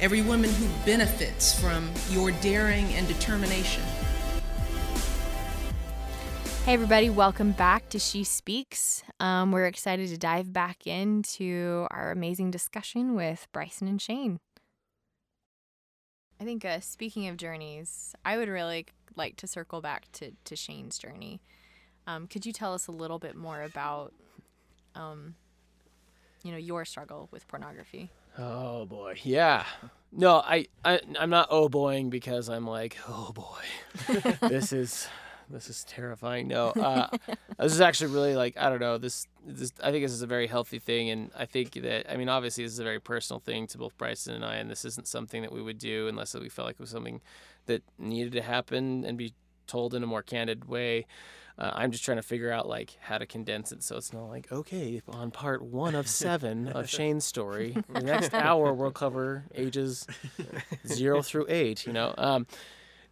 every woman who benefits from your daring and determination. Hey, everybody, welcome back to She Speaks. Um, we're excited to dive back into our amazing discussion with Bryson and Shane. I think, uh, speaking of journeys, I would really like to circle back to, to Shane's journey. Um, could you tell us a little bit more about, um, you know, your struggle with pornography? Oh boy, yeah. No, I, I I'm not oh boying because I'm like oh boy, this is this is terrifying. No, uh, this is actually really like I don't know. This, this I think this is a very healthy thing, and I think that I mean obviously this is a very personal thing to both Bryson and I, and this isn't something that we would do unless we felt like it was something that needed to happen and be told in a more candid way. Uh, I'm just trying to figure out like how to condense it so it's not like okay on part one of seven of Shane's story. The next hour we'll cover ages zero through eight. You know, um,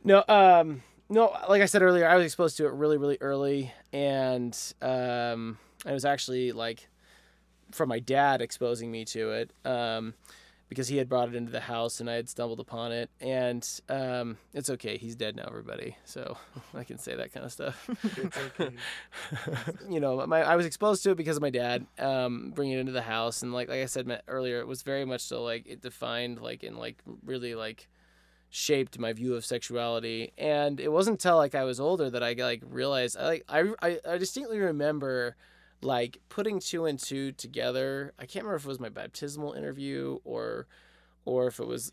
no, um, no. Like I said earlier, I was exposed to it really, really early, and um, I was actually like from my dad exposing me to it. Um, because he had brought it into the house and I had stumbled upon it. And um, it's okay. He's dead now, everybody. So I can say that kind of stuff. Okay. you know, my I was exposed to it because of my dad um, bringing it into the house, and like like I said earlier, it was very much so like it defined like and like really like shaped my view of sexuality. And it wasn't until like I was older that I like realized I like I I, I distinctly remember like putting two and two together. I can't remember if it was my baptismal interview or or if it was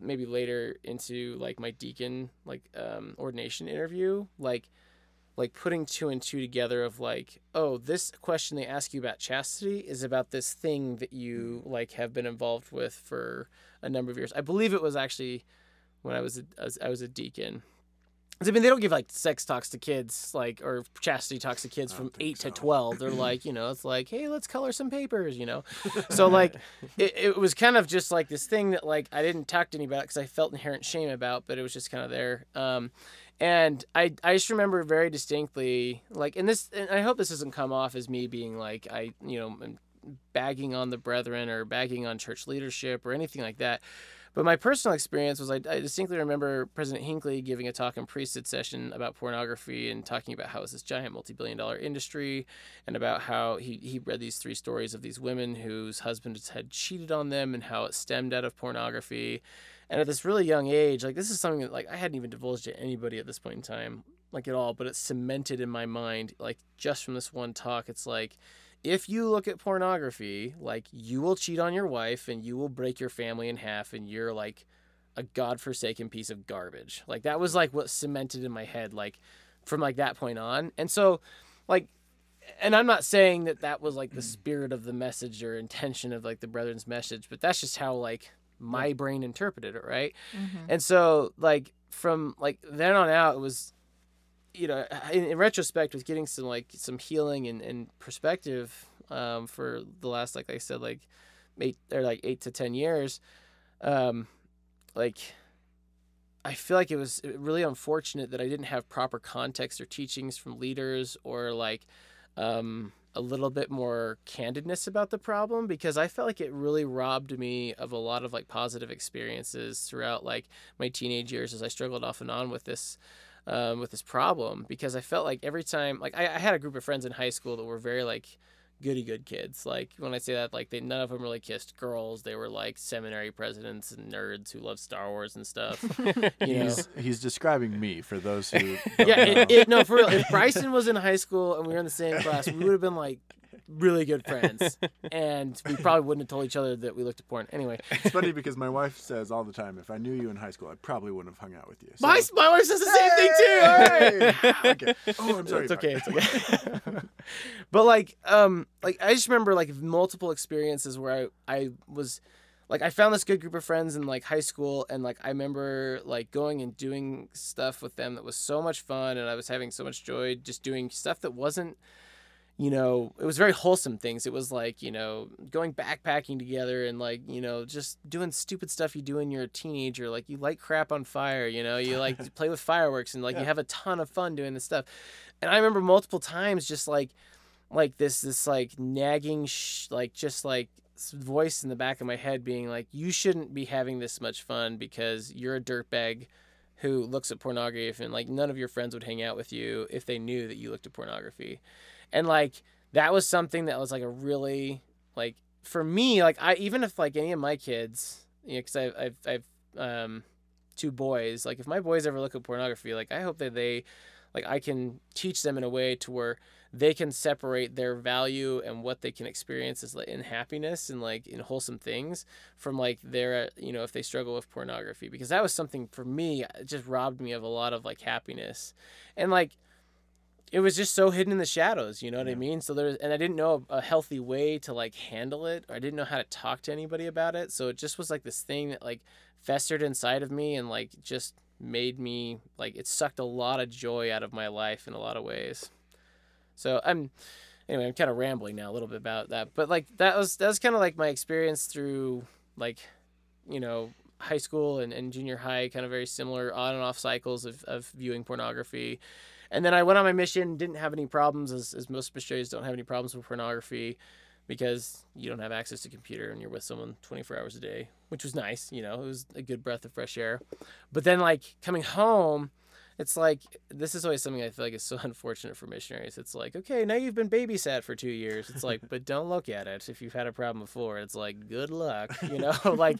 maybe later into like my deacon like um, ordination interview like like putting two and two together of like oh this question they ask you about chastity is about this thing that you like have been involved with for a number of years i believe it was actually when i was a, I was a deacon I mean, they don't give like sex talks to kids, like or chastity talks to kids from eight to twelve. They're like, you know, it's like, hey, let's color some papers, you know. So like, it, it was kind of just like this thing that like I didn't talk to anybody because I felt inherent shame about, but it was just kind of there. Um, and I I just remember very distinctly like, and this, and I hope this doesn't come off as me being like I you know bagging on the brethren or bagging on church leadership or anything like that. But my personal experience was I, I distinctly remember President Hinckley giving a talk in priesthood session about pornography and talking about how it's this giant multi-billion dollar industry and about how he, he read these three stories of these women whose husbands had cheated on them and how it stemmed out of pornography. And at this really young age, like this is something that like I hadn't even divulged to anybody at this point in time, like at all, but it's cemented in my mind, like just from this one talk. It's like if you look at pornography, like you will cheat on your wife and you will break your family in half and you're like a godforsaken piece of garbage. Like that was like what cemented in my head like from like that point on. And so like and I'm not saying that that was like the mm. spirit of the message or intention of like the brethren's message, but that's just how like my brain interpreted it, right? Mm-hmm. And so like from like then on out it was you know in, in retrospect with getting some like some healing and, and perspective um, for the last like I said like eight or like eight to ten years um, like I feel like it was really unfortunate that I didn't have proper context or teachings from leaders or like um, a little bit more candidness about the problem because I felt like it really robbed me of a lot of like positive experiences throughout like my teenage years as I struggled off and on with this um, with this problem because I felt like every time like I, I had a group of friends in high school that were very like goody good kids like when I say that like they none of them really kissed girls they were like seminary presidents and nerds who loved Star Wars and stuff you know He's, he's describing me for those who. yeah, it, it, no, for real. If Bryson was in high school and we were in the same class, we would have been like really good friends, and we probably wouldn't have told each other that we looked at porn. Anyway, It's funny because my wife says all the time, if I knew you in high school, I probably wouldn't have hung out with you. So- my my wife says the same thing too. Hey! okay. Oh, I'm sorry. It's okay. It's okay. but like, um, like I just remember like multiple experiences where I I was like I found this good group of friends in like high school and like I remember like going and doing stuff with them that was so much fun and I was having so much joy just doing stuff that wasn't you know, it was very wholesome things. It was like, you know, going backpacking together and like, you know, just doing stupid stuff you do when you're a teenager. Like you light crap on fire, you know, you like to play with fireworks and like you have a ton of fun doing this stuff. And I remember multiple times just like, like this, this like nagging, sh- like just like voice in the back of my head being like, you shouldn't be having this much fun because you're a dirtbag who looks at pornography and like none of your friends would hang out with you if they knew that you looked at pornography and like that was something that was like a really like for me like i even if like any of my kids you know because I've, I've um two boys like if my boys ever look at pornography like i hope that they like i can teach them in a way to where they can separate their value and what they can experience as like in happiness and like in wholesome things from like their you know if they struggle with pornography. Because that was something for me it just robbed me of a lot of like happiness. And like it was just so hidden in the shadows you know what i mean? So there's and i didn't know a, a healthy way to like handle it or i didn't know how to talk to anybody about it. So it just was like this thing that like festered inside of me and like just made me like it sucked a lot of joy out of my life in a lot of ways. So i'm anyway i'm kind of rambling now a little bit about that but like that was that was kind of like my experience through like you know high school and, and junior high kind of very similar on and off cycles of, of viewing pornography and then I went on my mission, didn't have any problems, as, as most missionaries don't have any problems with pornography because you don't have access to computer and you're with someone 24 hours a day, which was nice. You know, it was a good breath of fresh air. But then, like, coming home, it's like, this is always something I feel like is so unfortunate for missionaries. It's like, okay, now you've been babysat for two years. It's like, but don't look at it if you've had a problem before. It's like, good luck, you know? like,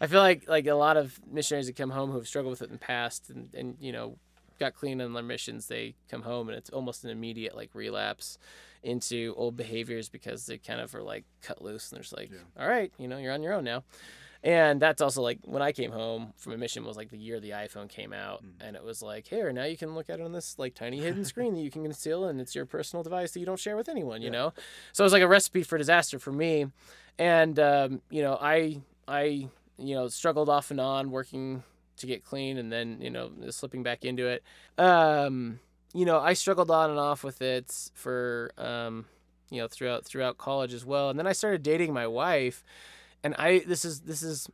I feel like, like a lot of missionaries that come home who have struggled with it in the past and, and you know, got clean on their missions, they come home and it's almost an immediate like relapse into old behaviors because they kind of are like cut loose and they're just like, all right, you know, you're on your own now. And that's also like when I came home from a mission was like the year the iPhone came out, and it was like, here now you can look at it on this like tiny hidden screen that you can conceal, and it's your personal device that you don't share with anyone, you know. So it was like a recipe for disaster for me, and um, you know I I you know struggled off and on working to get clean and then you know slipping back into it. Um you know i struggled on and off with it for um you know throughout throughout college as well. And then i started dating my wife and i this is this is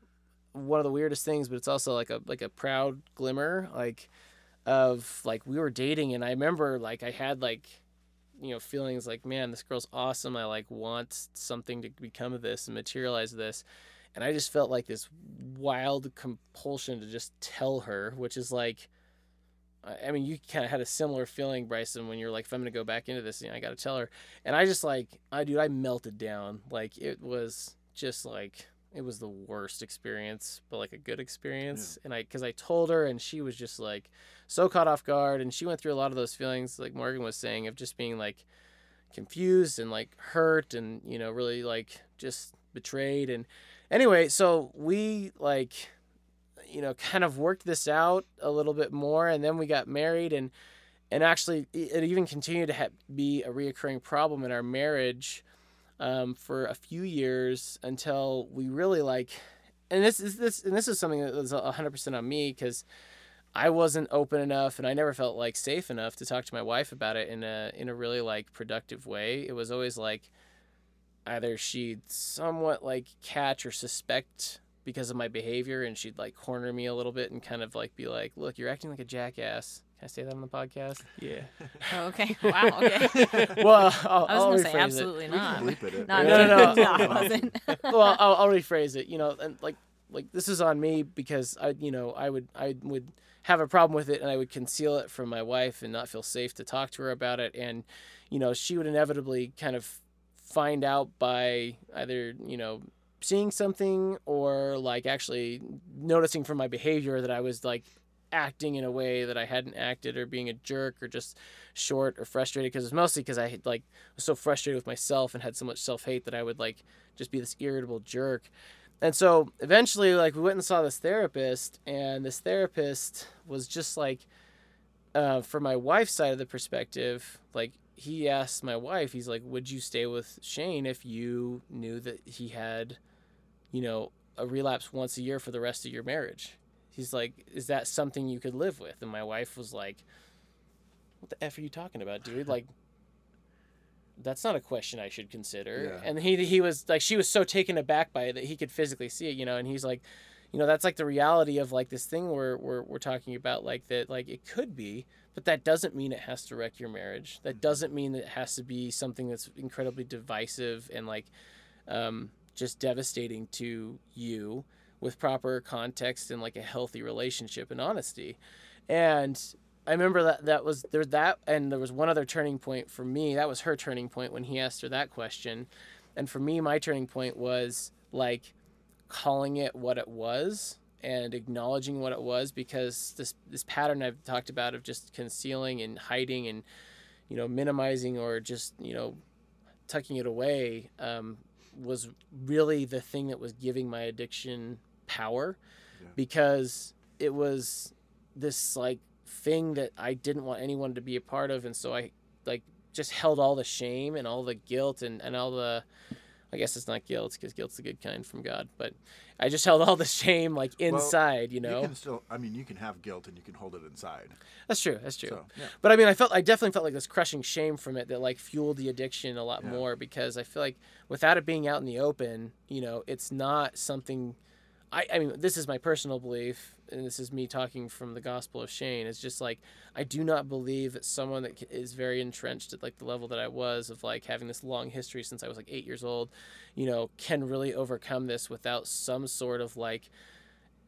one of the weirdest things but it's also like a like a proud glimmer like of like we were dating and i remember like i had like you know feelings like man this girl's awesome. I like want something to become of this and materialize this and I just felt like this wild compulsion to just tell her, which is like, I mean, you kind of had a similar feeling, Bryson, when you're like, if I'm gonna go back into this, you know, I gotta tell her. And I just like, I dude, I melted down. Like it was just like it was the worst experience, but like a good experience. And I, because I told her, and she was just like so caught off guard, and she went through a lot of those feelings, like Morgan was saying, of just being like confused and like hurt, and you know, really like just betrayed and anyway, so we like, you know, kind of worked this out a little bit more, and then we got married, and and actually, it even continued to ha- be a reoccurring problem in our marriage um, for a few years until we really like, and this is this and this is something that was hundred percent on me because. I wasn't open enough and I never felt like safe enough to talk to my wife about it in a in a really like productive way. It was always like either she'd somewhat like catch or suspect because of my behavior and she'd like corner me a little bit and kind of like be like look you're acting like a jackass can i say that on the podcast yeah Oh, okay. Wow. Okay. well i'll, I was I'll gonna say rephrase absolutely We can not. bleep it. Not No, no, no. I wasn't. well I'll, I'll rephrase it you know and like like this is on me because i you know i would i would have a problem with it and i would conceal it from my wife and not feel safe to talk to her about it and you know she would inevitably kind of find out by either you know seeing something or like actually noticing from my behavior that I was like acting in a way that I hadn't acted or being a jerk or just short or frustrated because it's mostly because I had, like was so frustrated with myself and had so much self-hate that I would like just be this irritable jerk. And so eventually like we went and saw this therapist and this therapist was just like uh, from my wife's side of the perspective, like he asked my wife, he's like, "Would you stay with Shane if you knew that he had, you know, a relapse once a year for the rest of your marriage. He's like, is that something you could live with? And my wife was like, what the f are you talking about, dude? Like, that's not a question I should consider. Yeah. And he he was like, she was so taken aback by it that he could physically see it, you know. And he's like, you know, that's like the reality of like this thing we're we're we're talking about, like that, like it could be, but that doesn't mean it has to wreck your marriage. That doesn't mean that it has to be something that's incredibly divisive and like um, just devastating to you with proper context and like a healthy relationship and honesty. And I remember that that was there that and there was one other turning point for me. That was her turning point when he asked her that question. And for me my turning point was like calling it what it was and acknowledging what it was because this this pattern I've talked about of just concealing and hiding and you know minimizing or just you know tucking it away um, was really the thing that was giving my addiction power because it was this like thing that I didn't want anyone to be a part of. And so I like just held all the shame and all the guilt and, and all the I guess it's not guilt because guilt's the good kind from God, but I just held all the shame like inside, you know. You can still, I mean, you can have guilt and you can hold it inside. That's true. That's true. So, yeah. But I mean, I felt I definitely felt like this crushing shame from it that like fueled the addiction a lot Yeah. more because I feel like without it being out in the open, you know, it's not something. I I mean, this is my personal belief, and this is me talking from the gospel of Shane. It's just like I do not believe that someone that is very entrenched at like the level that I was of like having this long history since I was like eight years old, you know, can really overcome this without some sort of like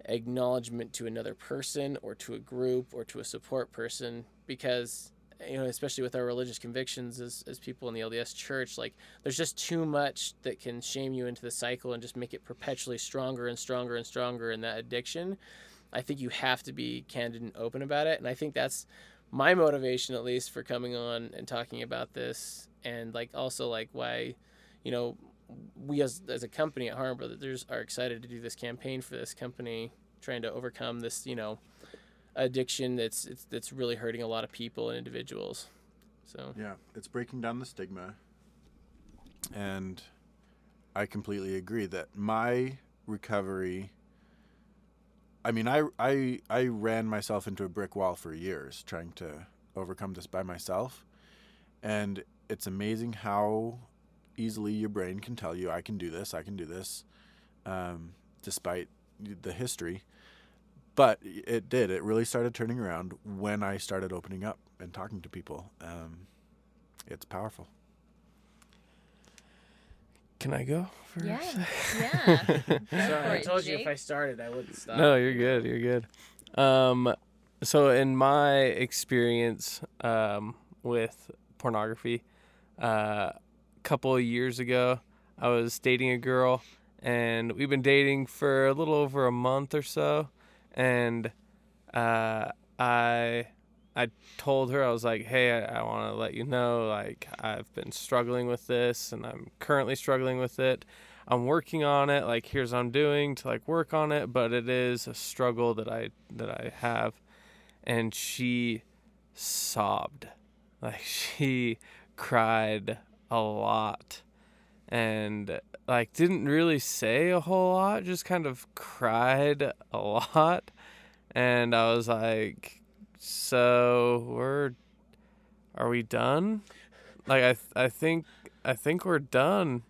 acknowledgement to another person or to a group or to a support person because you know especially with our religious convictions as, as people in the lds church like there's just too much that can shame you into the cycle and just make it perpetually stronger and stronger and stronger in that addiction. I think you have to be candid and open about it. And i think that's my motivation at least for coming on and talking about this. And like also like why you know we as, as a company at Harmon Brothers are excited to do this campaign for this company, trying to overcome this, you know, addiction that's that's really hurting a lot of people and individuals. So Yeah, it's breaking down the stigma. And I completely agree that my recovery I mean, I I I ran myself into a brick wall for years trying to overcome this by myself. And it's amazing how easily your brain can tell you I can do this, I can do this um, despite the history. But it did. It really started turning around when I started opening up and talking to people. Um, it's powerful. Can I go? First? Yeah. Yeah. Sorry, I told you if I started, I wouldn't stop. No, you're good. You're good. Um, so in my experience um, with pornography, uh, a couple of years ago, I was dating a girl, and we've been dating for a little over a month or so, and uh, I. I told her I was like, "Hey, I, I want to let you know like I've been struggling with this and I'm currently struggling with it. I'm working on it. Like here's what I'm doing to like work on it, but it is a struggle that I that I have." And she sobbed. Like she cried a lot and like didn't really say a whole lot, just kind of cried a lot. And I was like, "So, we're are we done?" Like I th- I think I think we're done.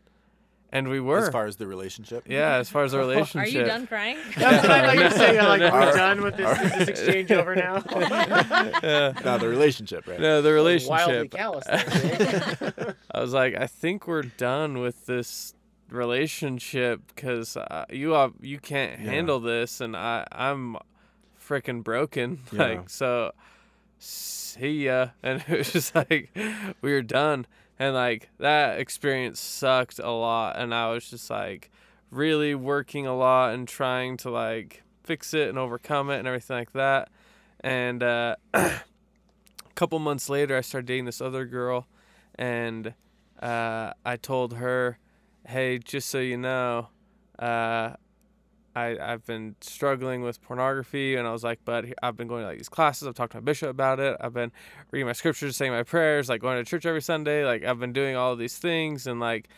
And we were. As far as the relationship. yeah, as far as the relationship. Are you done crying? That's what I thought you were saying. I'm like, we're done with this, is this exchange over now. No, the relationship, right? No, the relationship. Wildly callous. there, I was like, I think we're done with this relationship because uh, you uh, you can't Yeah. handle this, and I I'm freaking broken. Yeah. Like so, see ya. And it was just like we were done, and like that experience sucked a lot, and I was just like really working a lot and trying to like fix it and overcome it and everything like that. And uh, a couple months later, I started dating this other girl, and uh, I told her, "Hey, just so you know, uh, I I've been struggling with pornography," and I was like, "But I've been going to like these classes. I've talked to my bishop about it. I've been reading my scriptures, saying my prayers, like going to church every Sunday. Like I've been doing all these things, and like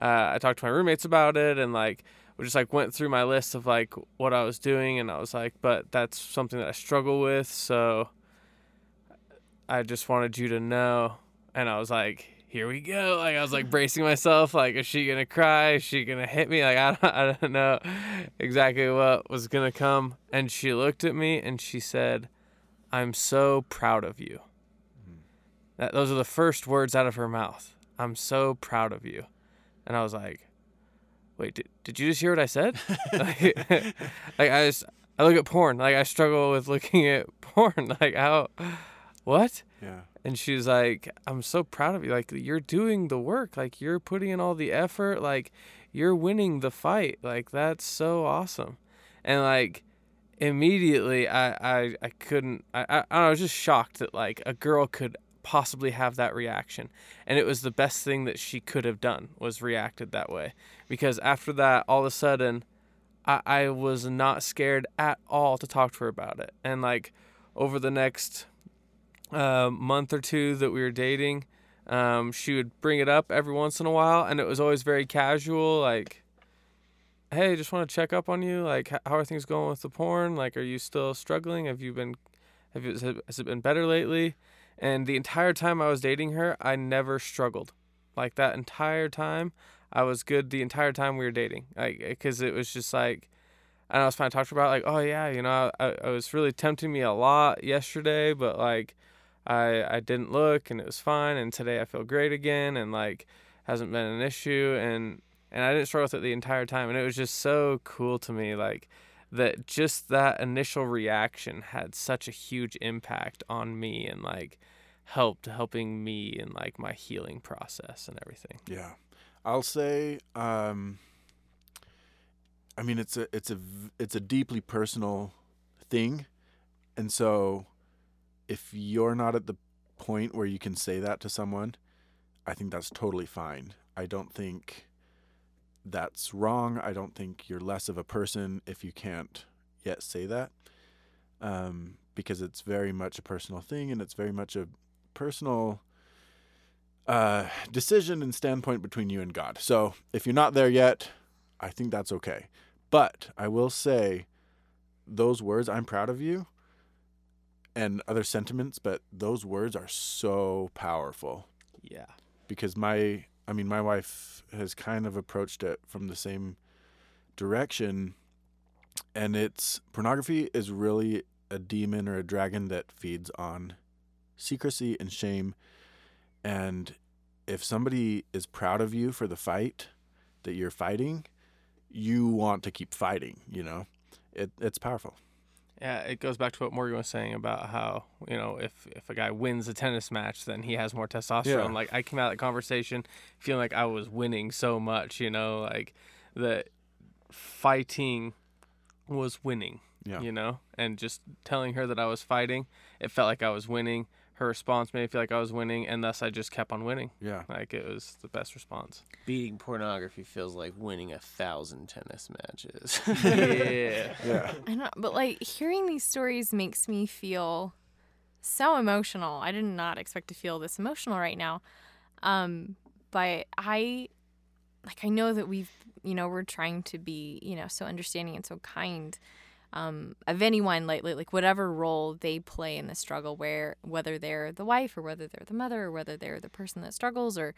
uh, I talked to my roommates about it and like we just like went through my list of like what I was doing and I was like, but that's something that I struggle with, so I just wanted you to know. And I was like, here we go. Like I was like bracing myself. Like, is she gonna cry? Is she gonna hit me? Like I don't, I don't know exactly what was gonna come. And she looked at me and she said, "I'm so proud of you." That those are the first words out of her mouth. I'm so proud of you. And I was like, wait, did, did you just hear what I said? like, like I just I look at porn. Like I struggle with looking at porn. Like how what? Yeah. And she's like, I'm so proud of you. Like, you're doing the work. Like, you're putting in all the effort. Like, you're winning the fight. Like, that's so awesome. And, like, immediately, I, I, I couldn't, I, I, I was just shocked that, like, a girl could possibly have that reaction. And it was the best thing that she could have done was reacted that way. Because after that, all of a sudden, I, I was not scared at all to talk to her about it. And, like, over the next uh, month or two that we were dating, um, she would bring it up every once in a while, and it was always very casual, like, "Hey, just want to check up on you. Like, how are things going with the porn? Like, are you still struggling? Have you been, have you, has it- been better lately?" And the entire time I was dating her, I never struggled. Like that entire time, I was good. The entire time we were dating, like, because it was just like. And I was fine to talk to her about like, oh yeah, you know, I, I was really tempting me a lot yesterday, but like, I I didn't look and it was fine and today I feel great again and like hasn't been an issue and and I didn't struggle with it the entire time and it was just so cool to me like that just that initial reaction had such a huge impact on me and like helped helping me in like my healing process and everything. Yeah, I'll say. Um, I mean, it's a it's a it's a deeply personal thing, and so if you're not at the point where you can say that to someone, I think that's totally fine. I don't think that's wrong. I don't think you're less of a person if you can't yet say that, um, because it's very much a personal thing, and it's very much a personal uh, decision and standpoint between you and God. So if you're not there yet, I think that's okay. But I will say those words, I'm proud of you, and other sentiments, but those words are so powerful Yeah. because my, I mean, my wife has kind of approached it from the same direction. And it's pornography is really a demon or a dragon that feeds on secrecy and shame. And if somebody is proud of you for the fight that you're fighting, you want to keep fighting, you know? It it's powerful. Yeah, it goes back to what Morgan was saying about how you know if if a guy wins a tennis match, then he has more testosterone. Yeah. Like I came out of that conversation feeling like I was winning so much, you know, like that fighting was winning. Yeah. You know, and just telling her that I was fighting, it felt like I was winning. Her response made me feel like I was winning, and thus I just kept on winning. Yeah. Like it was the best response. Beating pornography feels like winning a thousand tennis matches. yeah. Yeah. I know, but like hearing these stories makes me feel so emotional. I did not expect to feel this emotional right now. Um, but I like I know that we've you know we're trying to be you know so understanding and so kind um, of anyone like like whatever role they play in the struggle where whether they're the wife or whether they're the mother or whether they're the person that struggles or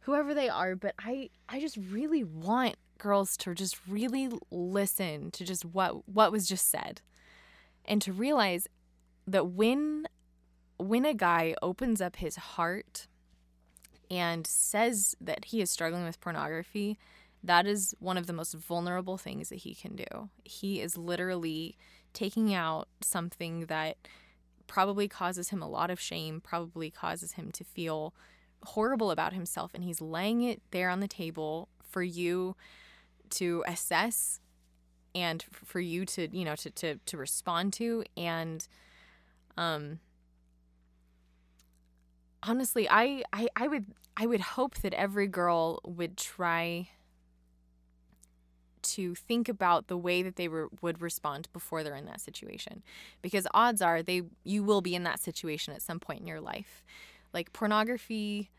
whoever they are but i i just really want girls to just really listen to just what what was just said and to realize that when when a guy opens up his heart and says that he is struggling with pornography that is one of the most vulnerable things that he can do. He is literally taking out something that probably causes him a lot of shame probably causes him to feel horrible about himself and he's laying it there on the table for you to assess and for you to you know to to, to respond to. And um honestly I, I i would i would hope that every girl would try to think about the way that they were, would respond before they're in that situation because odds are they you will be in that situation at some point in your life like pornography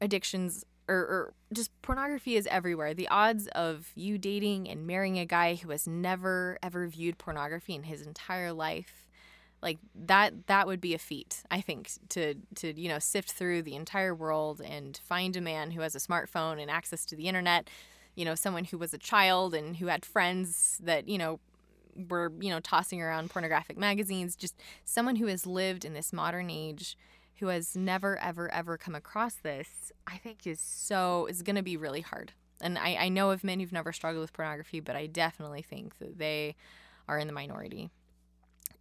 addictions or, or just pornography is everywhere. The odds of you dating and marrying a guy who has never ever viewed pornography in his entire life, like that that would be a feat, I think, to to you know sift through the entire world and find a man who has a smartphone and access to the internet, you know, someone who was a child and who had friends that, you know, were, you know, tossing around pornographic magazines, just someone who has lived in this modern age who has never ever ever come across this i think is so is going to be really hard. And I, I know of men who've never struggled with pornography but i definitely think that they are in the minority.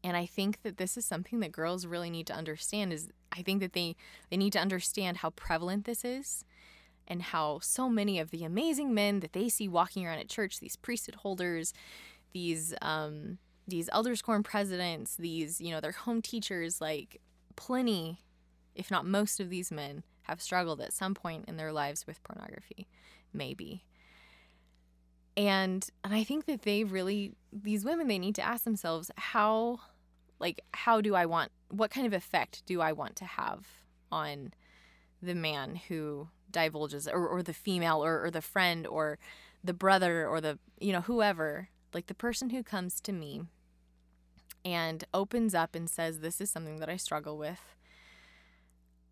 And i think that this is something that girls really need to understand is i think that they they need to understand how prevalent this is and how so many of the amazing men that they see walking around at church these priesthood holders these um these elders quorum presidents these you know their home teachers like plenty if not most of these men, have struggled at some point in their lives with pornography, maybe. And and I think that they really these women they need to ask themselves how like how do I want what kind of effect do I want to have on the man who divulges or, or the female or, or the friend or the brother or the you know whoever like the person who comes to me and opens up and says this is something that I struggle with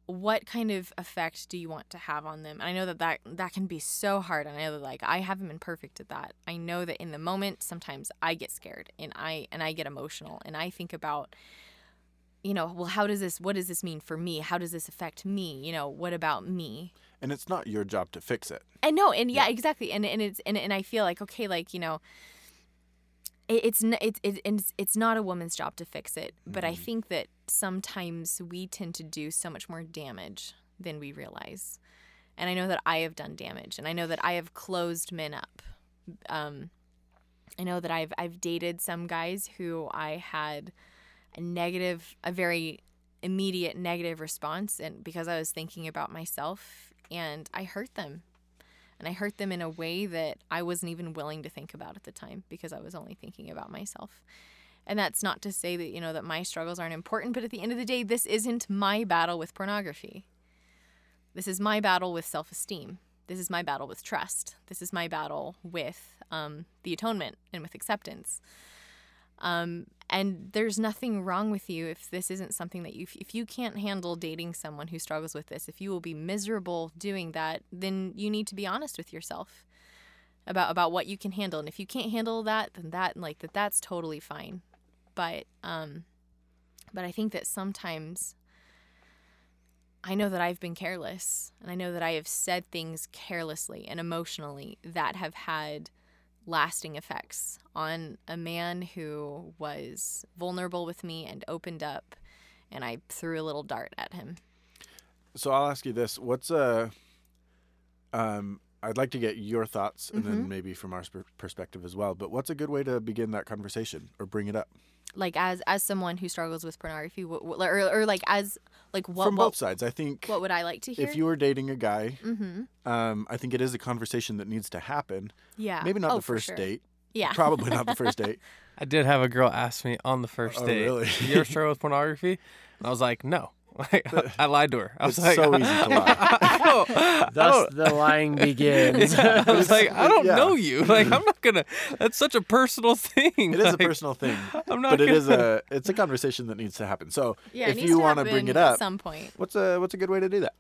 what kind of effect do you want to have on them? And I know that that, that can be so hard. And I know that like I haven't been perfect at that. I know that in the moment sometimes I get scared and I and I get emotional and I think about you know, well how does this what does this mean for me? How does this affect me? You know, what about me? And it's not your job to fix it. And no, and yeah, yeah. exactly. And and it's and, and I feel like okay, like, you know, it's it's it's it's not a woman's job to fix it, but I think that sometimes we tend to do so much more damage than we realize. And I know that I have done damage, and I know that I have closed men up. Um, I know that I've I've dated some guys who I had a negative, a very immediate negative response, and because I was thinking about myself, and I hurt them and I hurt them in a way that I wasn't even willing to think about at the time because I was only thinking about myself. And that's not to say that, you know, that my struggles aren't important, but at the end of the day, this isn't my battle with pornography. This is my battle with self esteem. This is my battle with trust. This is my battle with um, the atonement and with acceptance. Um, and there's nothing wrong with you if this isn't something that you if you can't handle dating someone who struggles with this if you will be miserable doing that then you need to be honest with yourself about about what you can handle. And if you can't handle that then that like that that's totally fine. But um but i think that sometimes i know that i've been careless and i know that i have said things carelessly and emotionally that have had lasting effects on a man who was vulnerable with me and opened up and I threw a little dart at him. So I'll ask you this, what's a um I'd like to get your thoughts and mm-hmm. then maybe from our sp- perspective as well, but what's a good way to begin that conversation or bring it up? like as as someone who struggles with pornography what, what, or, or like as like what from both what, sides. I think what would i like to hear? if you were dating a guy mm-hmm. um, i think it is a conversation that needs to happen. Yeah. Maybe not oh, the first sure. date. Yeah. Probably not the first date. I did have a girl ask me on the first oh, date really? you ever struggle with pornography? And i was like no like, I lied to her. I was it's like, so easy to lie. Thus, the lying begins. I was like, I don't Yeah. know you. Like, I'm not gonna. That's such a personal thing. It is a personal thing, I'm not but it gonna, is a it's a conversation that needs to happen. So yeah if needs you to want to happen bring it up at some point what's a what's a good way to do that?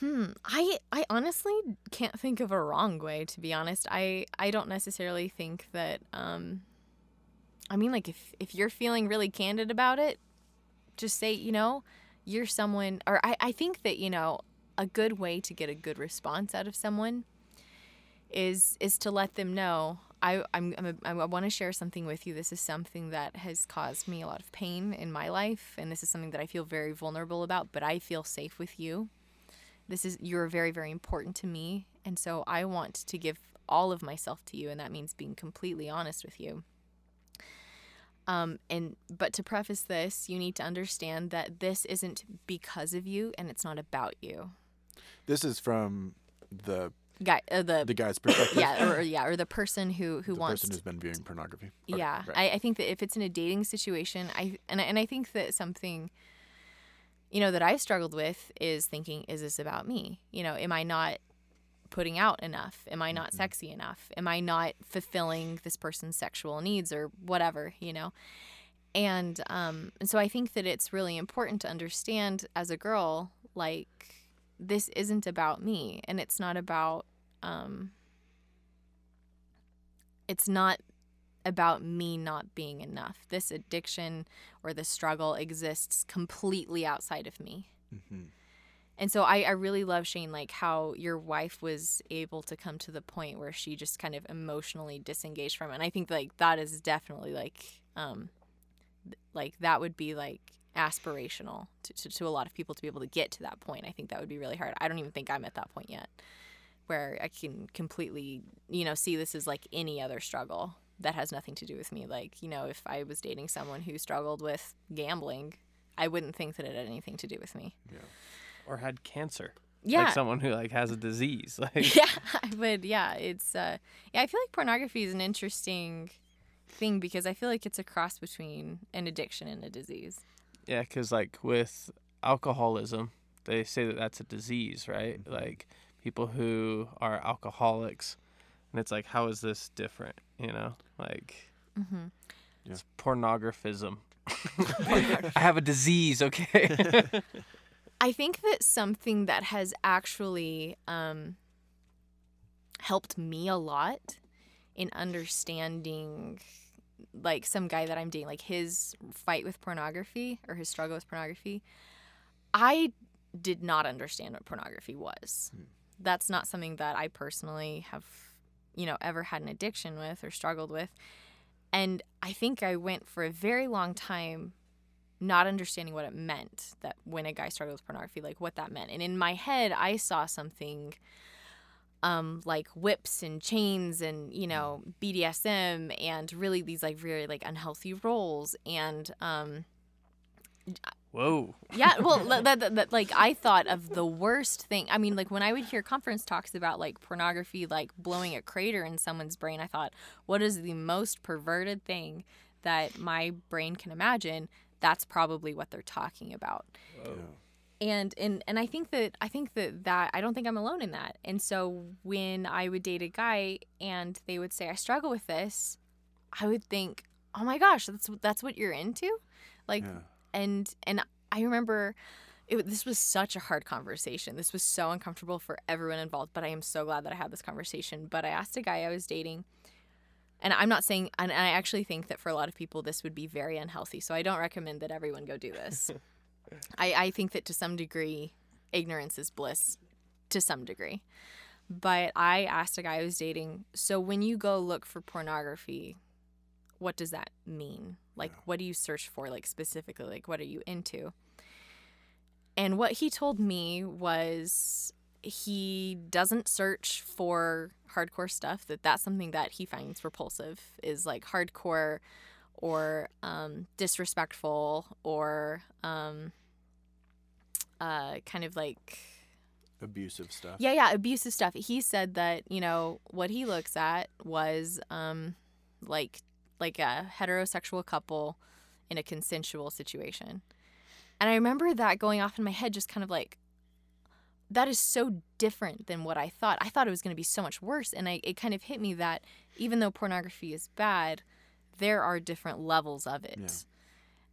Hmm. I I honestly can't think of a wrong way to be honest. I I don't necessarily think that um I mean like if if you're feeling really candid about it, just say, you know, you're someone or I I think that, you know, a good way to get a good response out of someone is is to let them know I I'm, I'm a, I want to share something with you. This is something that has caused me a lot of pain in my life and this is something that I feel very vulnerable about, but I feel safe with you this is you're very very important to me and so i want to give all of myself to you and that means being completely honest with you um, and but to preface this you need to understand that this isn't because of you and it's not about you This is from the guy uh, the, the guy's perspective. yeah or, yeah or the person who who the wants person who's been viewing pornography. Okay, yeah right. I, I think that if it's in a dating situation i and, I- and i think that something you know, that I've struggled with is thinking, is this about me? You know, am I not putting out enough? Am I not sexy enough? Am I not fulfilling this person's sexual needs or whatever, you know? And um and so I think that it's really important to understand as a girl like this isn't about me and it's not about um it's not about me not being enough. This addiction or this struggle exists completely outside of me. Mm-hmm. And so I, I really love Shane, like how your wife was able to come to the point where she just kind of emotionally disengaged from it. And I think like that is definitely like, um, like that would be like aspirational to, to, to a lot of people to be able to get to that point. I think that would be really hard. I don't even think I'm at that point yet where I can completely, you know, see this as like any other struggle that has nothing to do with me. Like, you know, if I was dating someone who struggled with gambling, I wouldn't think that it had anything to do with me. Or had cancer. Yeah. Like someone who like has a disease. Like yeah, but. Yeah, it's uh, yeah. I feel like pornography is an interesting thing because I feel like it's a cross between an addiction and a disease. Yeah, because like with alcoholism, they say that that's a disease, right? Like people who are alcoholics, and it's like, how is this different? You know, like Mm-hmm. it's pornographism. I have a disease, okay? I think that something that has actually um, helped me a lot in understanding like some guy that I'm dating, like his fight with pornography or his struggle with pornography, I did not understand what pornography was. That's not something that I personally have, you know, ever had an addiction with or struggled with. And I think I went for a very long time not understanding what it meant that when a guy started with pornography, like what that meant. And in my head, I saw something um, like whips and chains and, you know, BDSM and really these like very like unhealthy roles. And um, Whoa. yeah, well, that, that, that, like I thought of the worst thing. I mean, like when I would hear conference talks about like pornography, like blowing a crater in someone's brain, I thought, what is the most perverted thing that my brain can imagine? That's probably what they're talking about. And and and I think that I think that that I don't think I'm alone in that. And so when I would date a guy and they would say I struggle with this, I would think, oh my gosh, that's that's what you're into, like Yeah. and and I remember it, this was such a hard conversation. This was so uncomfortable for everyone involved, but I am so glad that I had this conversation. But I asked a guy I was dating, and I'm not saying, and I actually think that for a lot of people, this would be very unhealthy. So I don't recommend that everyone go do this. I, I think that to some degree, ignorance is bliss to some degree. But I asked a guy I was dating, so when you go look for pornography, what does that mean? Like, what do you search for, like, specifically? Like, what are you into? And what he told me was he doesn't search for hardcore stuff, that that's something that he finds repulsive, is like hardcore or um, disrespectful or um, uh, kind of like Abusive stuff. yeah, yeah, abusive stuff. He said that you know what he looks at was um, like like a heterosexual couple in a consensual situation, and I remember that going off in my head, just kind of like that is so different than what I thought. I thought it was going to be so much worse, and I, it kind of hit me that even though pornography is bad, there are different levels of it, Yeah.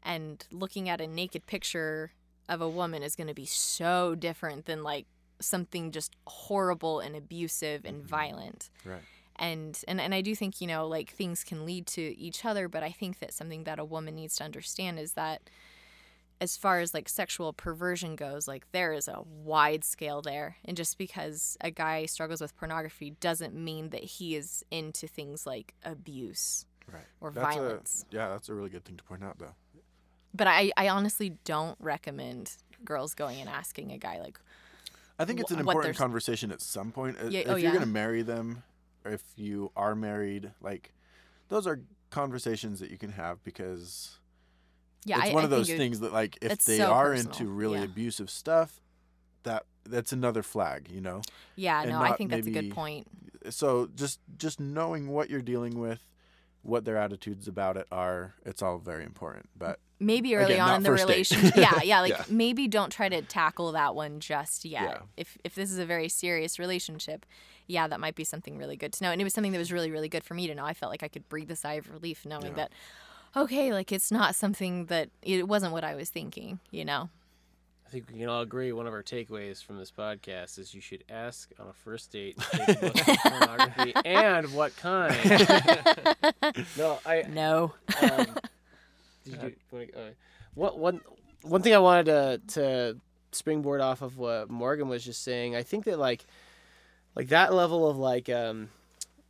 and looking at a naked picture of a woman is going to be so different than like something just horrible and abusive and mm-hmm. violent Right. and and and I do think you know like things can lead to each other but I think that something that a woman needs to understand is that as far as like sexual perversion goes like there is a wide scale there and just because a guy struggles with pornography doesn't mean that he is into things like abuse Right. or That's a- violence yeah, that's a really good thing to point out, though. but I I honestly don't recommend girls going and asking a guy like I think it's an important conversation at some point. Yeah, oh, if oh, you're yeah. gonna marry them, or if you are married, like those are conversations that you can have because yeah it's I, one I of those things that like if they so are personal, into really yeah. abusive stuff, that that's another flag, you know. yeah and no I think that's a good point So just just knowing what you're dealing with, what their attitudes about it are. It's all very important. But maybe early Again, on in the relationship yeah yeah like Yeah. maybe don't try to tackle that one just yet Yeah. if if this is a very serious relationship yeah that might be something really good to know and it was something that was really really good for me to know i felt like i could breathe a sigh of relief knowing that okay like it's not something that it wasn't what i was thinking you know I think we can all agree one of our takeaways from this podcast is you should ask on a first date if they look at pornography and what kind. no, I no um, did you, wanna- uh, what one one thing I wanted to to springboard off of what Morgan was just saying. I think that like like that level of like um,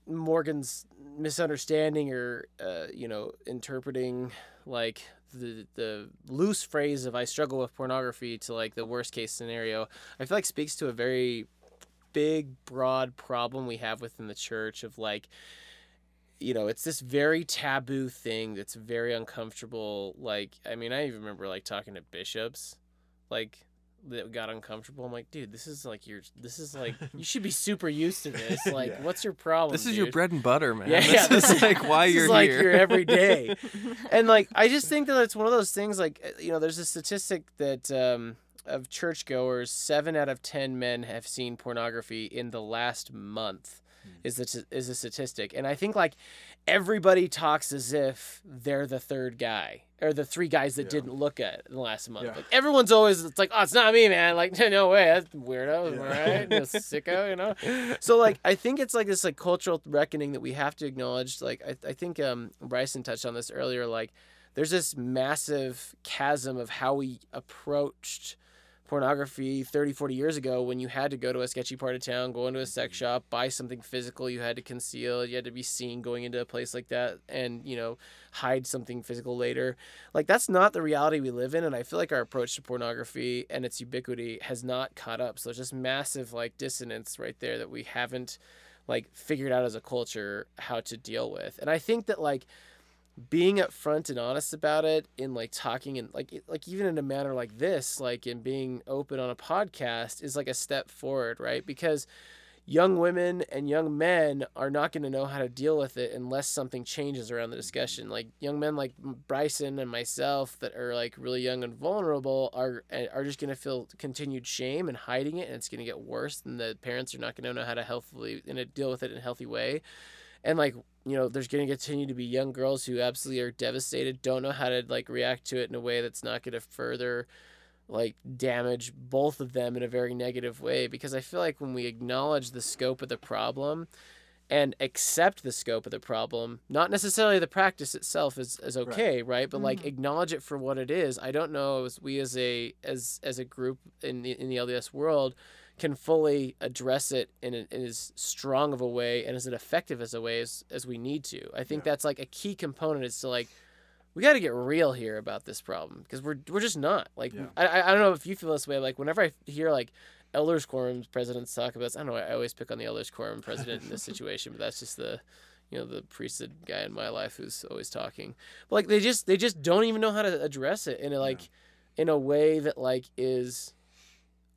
Morgan's misunderstanding or uh, you know interpreting like the the loose phrase of I struggle with pornography to like the worst case scenario. I feel like speaks to a very big broad problem we have within the church of like you know, it's this very taboo thing that's very uncomfortable. Like, I mean, I even remember like talking to bishops, like that got uncomfortable. I'm like, dude, this is like your, this is like you should be super used to this. Like, Yeah. what's your problem? This is your bread and butter, man. Yeah, this yeah, is like why this you're is like here. your everyday. and like, I just think that it's one of those things. Like, uh, you know, there's a statistic that um, of churchgoers, seven out of ten men have seen pornography in the last month. Is the t- is a statistic, and I think like everybody talks as if they're the third guy or the three guys that Yeah. didn't look at in the last month. Yeah. Like everyone's always it's like, oh, it's not me, man. Like no way, that's weirdo, Yeah. right? Sicko, you know. So like I think it's like this like cultural reckoning that we have to acknowledge. Like I, I think um Bryson touched on this earlier. Like there's this massive chasm of how we approached pornography 30 40 years ago when you had to go to a sketchy part of town go into a sex mm-hmm. shop buy something physical you had to conceal you had to be seen going into a place like that and you know hide something physical later. Like that's not the reality we live in and i feel like our approach to pornography and its ubiquity has not caught up. So there's just massive like dissonance right there that we haven't like figured out as a culture how to deal with. And i think that like being upfront and honest about it in like talking and like like even in a manner like this like in being open on a podcast is like a step forward right? Because young women and young men are not going to know how to deal with it unless something changes around the discussion. Like young men like Bryson and myself that are like really young and vulnerable are eh, are just going to feel continued shame and hiding it and it's going to get worse and the parents are not going to know how to healthily and deal with it in a healthy way. And like you know there's going to continue to be young girls who absolutely are devastated don't know how to like react to it in a way that's not going to further like damage both of them in a very negative way because i feel like when we acknowledge the scope of the problem and accept the scope of the problem not necessarily the practice itself is, is okay right, but like mm-hmm. acknowledge it for what it is. I don't know as we as a as as a group in the, in the lds world can fully address it in, a, in as strong of a way and as an effective as a way as, as we need to. I think that's like a key component is to like we got to get real here about this problem because we're we're just not like Yeah. I I don't know if you feel this way like whenever I hear like elders quorum presidents talk about this, I don't know I always pick on the elders quorum president in this situation but that's just the you know the priesthood guy in my life who's always talking but like they just they just don't even know how to address it in a like in a way that like is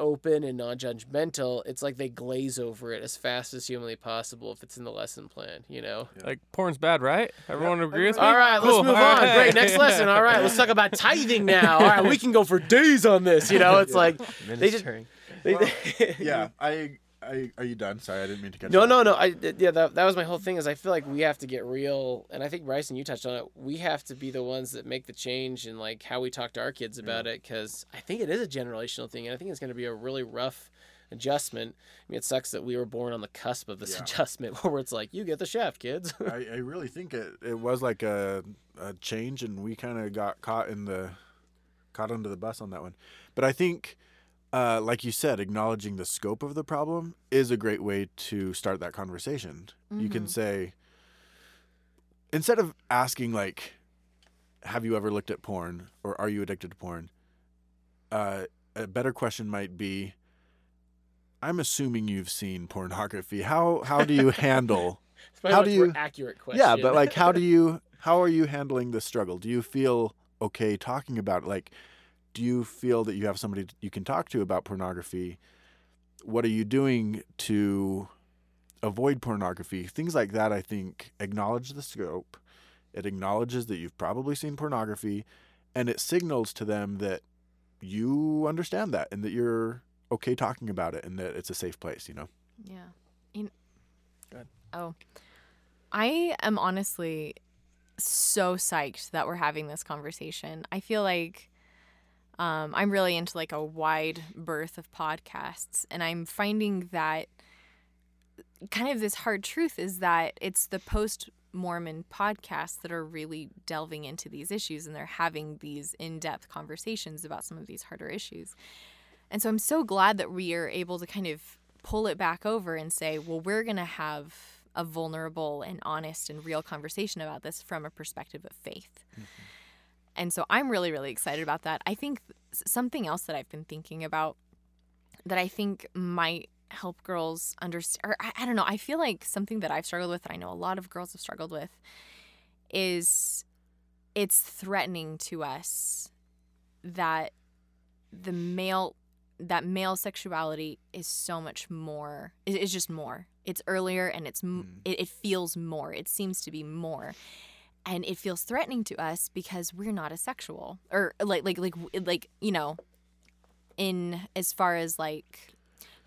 open and non-judgmental it's like they glaze over it as fast as humanly possible if it's in the lesson plan you know? Like porn's bad, right? Everyone agree with me? all right let's move All on. right. great next lesson. All right let's talk about tithing now. All right we can go for days on this you know? It's like they just Ministering. they, Well, yeah, I, I, are you done? Sorry, I didn't mean to cut. No, you no, no. I yeah, that, that was my whole thing. Is I feel like we have to get real, and I think Bryson, you touched on it. We have to be the ones that make the change in like how we talk to our kids mm-hmm. about it, because I think it is a generational thing, and I think it's going to be a really rough adjustment. I mean, it sucks that we were born on the cusp of this Yeah. adjustment, where it's like, you get the shaft, kids. I, I really think it, it was like a, a change, and we kind of got caught in the caught under the bus on that one. But I think, uh, like you said, acknowledging the scope of the problem is a great way to start that conversation. You can say, instead of asking like, "Have you ever looked at porn?" or "Are you addicted to porn?" Uh, a better question might be, "I'm assuming you've seen pornography. How how do you handle?" It's How do you- accurate question? Yeah, but like, how do you? How are you handling the struggle? Do you feel okay talking about it? Like, do you feel that you have somebody you can talk to about pornography? What are you doing to avoid pornography? Things like that. I think acknowledge the scope, It acknowledges that you've probably seen pornography and it signals to them that you understand that and that you're okay talking about it and that it's a safe place, you know? Yeah. In- Good. Oh, I am honestly so psyched that we're having this conversation. I feel like um, I'm really into like a wide berth of podcasts, and I'm finding that kind of this hard truth is that it's the post Mormon podcasts that are really delving into these issues and they're having these in depth conversations about some of these harder issues. And so I'm so glad that we are able to kind of pull it back over and say, well, we're going to have a vulnerable and honest and real conversation about this from a perspective of faith. And so I'm really, really excited about that. I think something else that I've been thinking about that I think might help girls understand, or I, I don't know, I feel like something that I've struggled with, and I know a lot of girls have struggled with, is it's threatening to us that the male that male sexuality is so much more it is just more. It's earlier and it's m mm. it, it feels more. It seems to be more and it feels threatening to us because we're not as sexual or like like like like you know in as far as like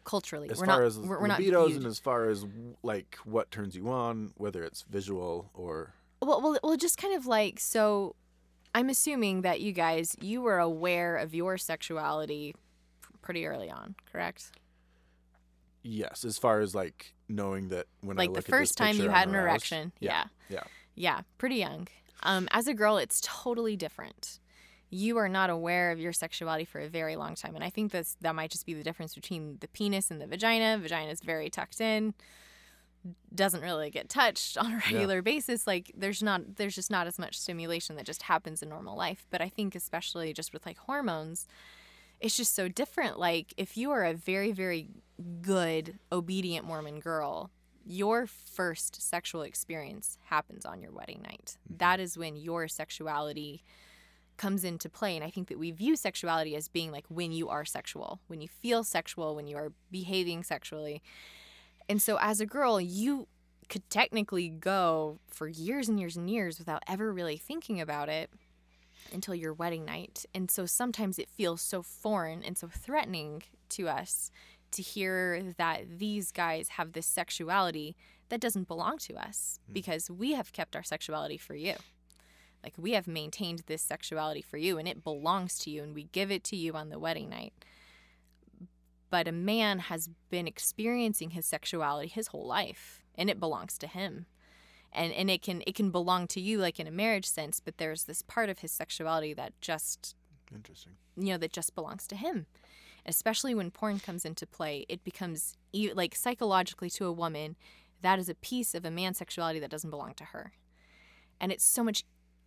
culturally As we're far not as we're, we're not libidos viewed- and as far as like what turns you on, whether it's visual or well, well, well, just kind of like so. I'm assuming that you guys you were aware of your sexuality pretty early on, correct? yes, as far as like knowing that when I like the at this first time you had an erection. Yeah. Yeah. Yeah, pretty young. Um, as a girl, it's totally different. You are not aware of your sexuality for a very long time, and I think that's that might just be the difference between the penis and the vagina. Vagina is very tucked in, doesn't really get touched on a regular basis. Like there's not there's just not as much stimulation that just happens in normal life. But I think especially just with like hormones, it's just so different. Like if you are a very very good obedient Mormon girl, your first sexual experience happens on your wedding night. Mm-hmm. That is when your sexuality comes into play. And I think that we view sexuality as being like when you are sexual, when you feel sexual, when you are behaving sexually. And so as a girl, you could technically go for years and years and years without ever really thinking about it until your wedding night. And so sometimes it feels so foreign and so threatening to us to hear that these guys have this sexuality that doesn't belong to us hmm. because we have kept our sexuality for you. Like we have maintained this sexuality for you and it belongs to you and we give it to you on the wedding night. But a man has been experiencing his sexuality his whole life and it belongs to him. And and it can it can belong to you like in a marriage sense, but there's this part of his sexuality that just Interesting. you know that just belongs to him especially when porn comes into play it becomes like psychologically to a woman that is a piece of a man's sexuality that doesn't belong to her. And it's so much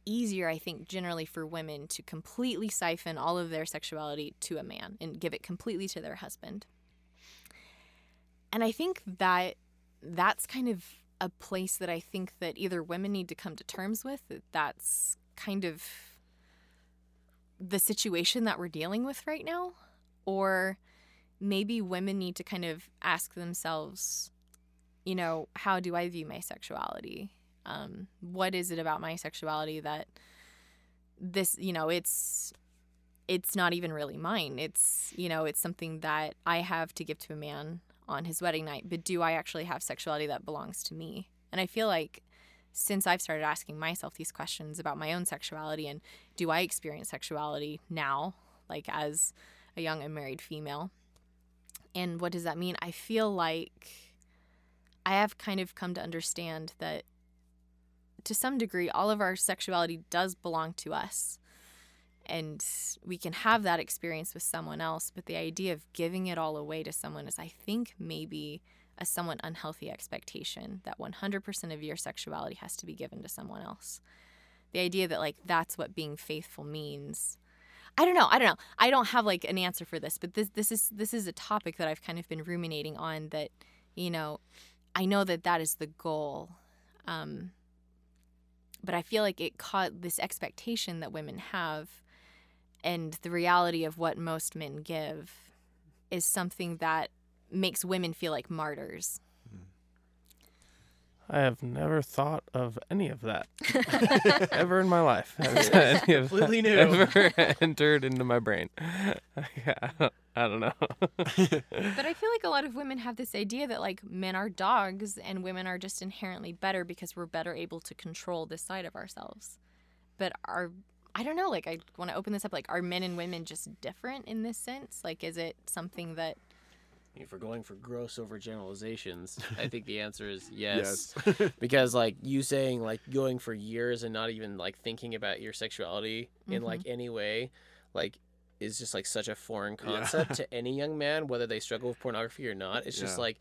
easier i think generally for women to completely siphon all of their sexuality to a man and give it completely to their husband. And i think that that's kind of a place that i think that either women need to come to terms with that that's kind of the situation that we're dealing with right now or maybe women need to kind of ask themselves you know how do i view my sexuality? Um, what is it about my sexuality that this you know it's it's not even really mine. It's you know it's something that i have to give to a man on his wedding night but do i actually have sexuality that belongs to me? And i feel like since I've started asking myself these questions about my own sexuality and do I experience sexuality now, like as a young unmarried female? And what does that mean? I feel like I have kind of come to understand that to some degree, all of our sexuality does belong to us. And we can have that experience with someone else, but the idea of giving it all away to someone is, I think, maybe a somewhat unhealthy expectation that 100% of your sexuality has to be given to someone else. The idea that, like, that's what being faithful means. I don't know. I don't know. I don't have like an answer for this, but this this is this is a topic that I've kind of been ruminating on. That you know, I know that that is the goal, um, but I feel like it caught this expectation that women have, and the reality of what most men give, is something that makes women feel like martyrs. I have never thought of any of that ever in my life. Has any of Completely that new. Ever entered into my brain? yeah, I don't know. But I feel like a lot of women have this idea that like men are dogs and women are just inherently better because we're better able to control this side of ourselves. But are I don't know, like I want to open this up like are men and women just different in this sense? Like is it something that if we're going for gross overgeneralizations, I think the answer is yes. because like you saying like going for years and not even like thinking about your sexuality in like mm-hmm. any way, like is just like such a foreign concept to any young man, whether they struggle with pornography or not. It's just Yeah. like,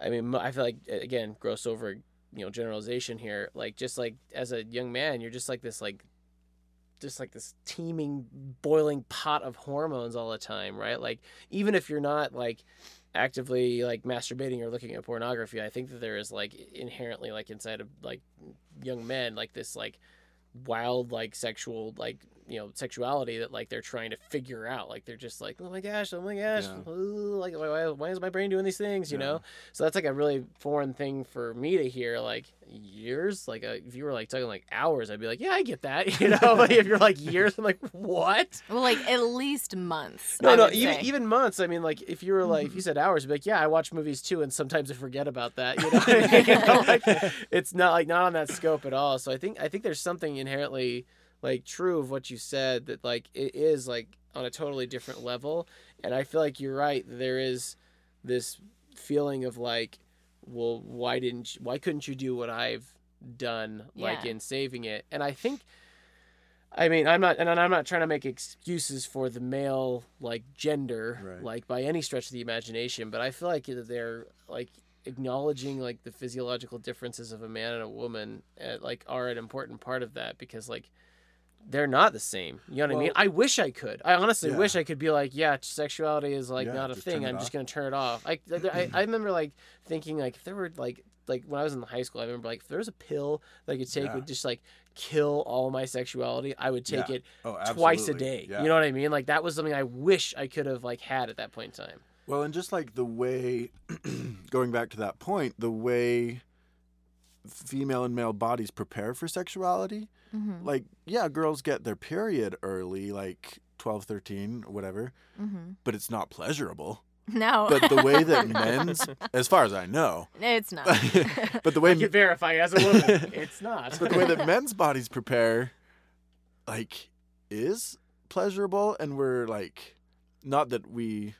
I mean, I feel like again, gross over, you know, generalization here. Like just like as a young man, you're just like this like just like this teeming boiling pot of hormones all the time right? Like even if you're not like actively like masturbating or looking at pornography i think that there is like inherently like inside of like young men like this like wild like sexual like you know sexuality that like they're trying to figure out. Like they're just like oh my gosh oh my gosh Yeah. ooh, like why, why- why is my brain doing these things? You Yeah. know so that's like a really foreign thing for me to hear like years? Like uh, if you were like talking like hours i'd be like yeah i get that. You know? Like if you're like years i'm like what? Well like at least months. no I no even say. even months i mean like if you were like if you said hours i'd be like yeah i watch movies too and sometimes i forget about that. You know, You know, like, it's not like not on that scope at all. So i think i think there's something inherently like true of what you said that like it is like on a totally different level and i feel like you're right there is this feeling of like well why didn't you, why couldn't you do what i've done like Yeah. in saving it and i think I mean, I'm not, and I'm not trying to make excuses for the male like gender, Right. like by any stretch of the imagination. But I feel like they're like acknowledging like the physiological differences of a man and a woman, uh, like are an important part of that because like they're not the same. You know what I mean? I wish I could. I honestly Yeah. wish I could be like, yeah, sexuality is like Yeah, not a thing. I'm just gonna turn it off. I, I, I remember like thinking like if there were like like when I was in high school, I remember like if there was a pill that I could take Yeah. would just like kill all my sexuality, I would take it Oh, twice a day. You know what I mean? Like that was something I wish I could have like had at that point in time. Well, and just like the way, going back to that point, the way female and male bodies prepare for sexuality, Mhm. like, yeah, girls get their period early, like 12, 13, whatever, Mhm. but it's not pleasurable. No. But the way that men's, as far as I know, it's not. but the way I can verify as a woman, it's not. but the way that men's bodies prepare like is pleasurable and we're like not that we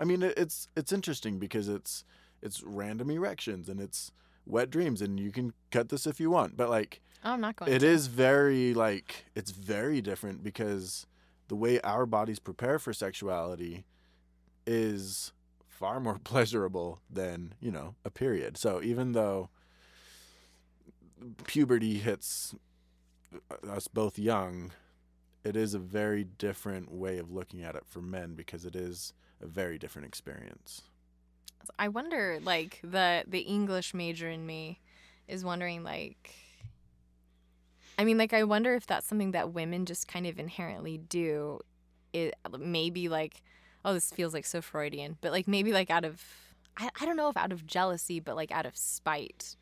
i mean it's it's interesting because it's it's random erections and it's wet dreams and you can cut this if you want but like I'm not going it to. is very like it's very different because the way our bodies prepare for sexuality is far more pleasurable than you know a period so even though puberty hits us both young it is a very different way of looking at it for men because it is a very different experience I wonder, like the the English major in me is wondering, like, I mean, like, I wonder if that's something that women just kind of inherently do. It maybe like, oh, this feels like so Freudian, but like maybe like out of, I, I don't know if out of jealousy, but like out of spite,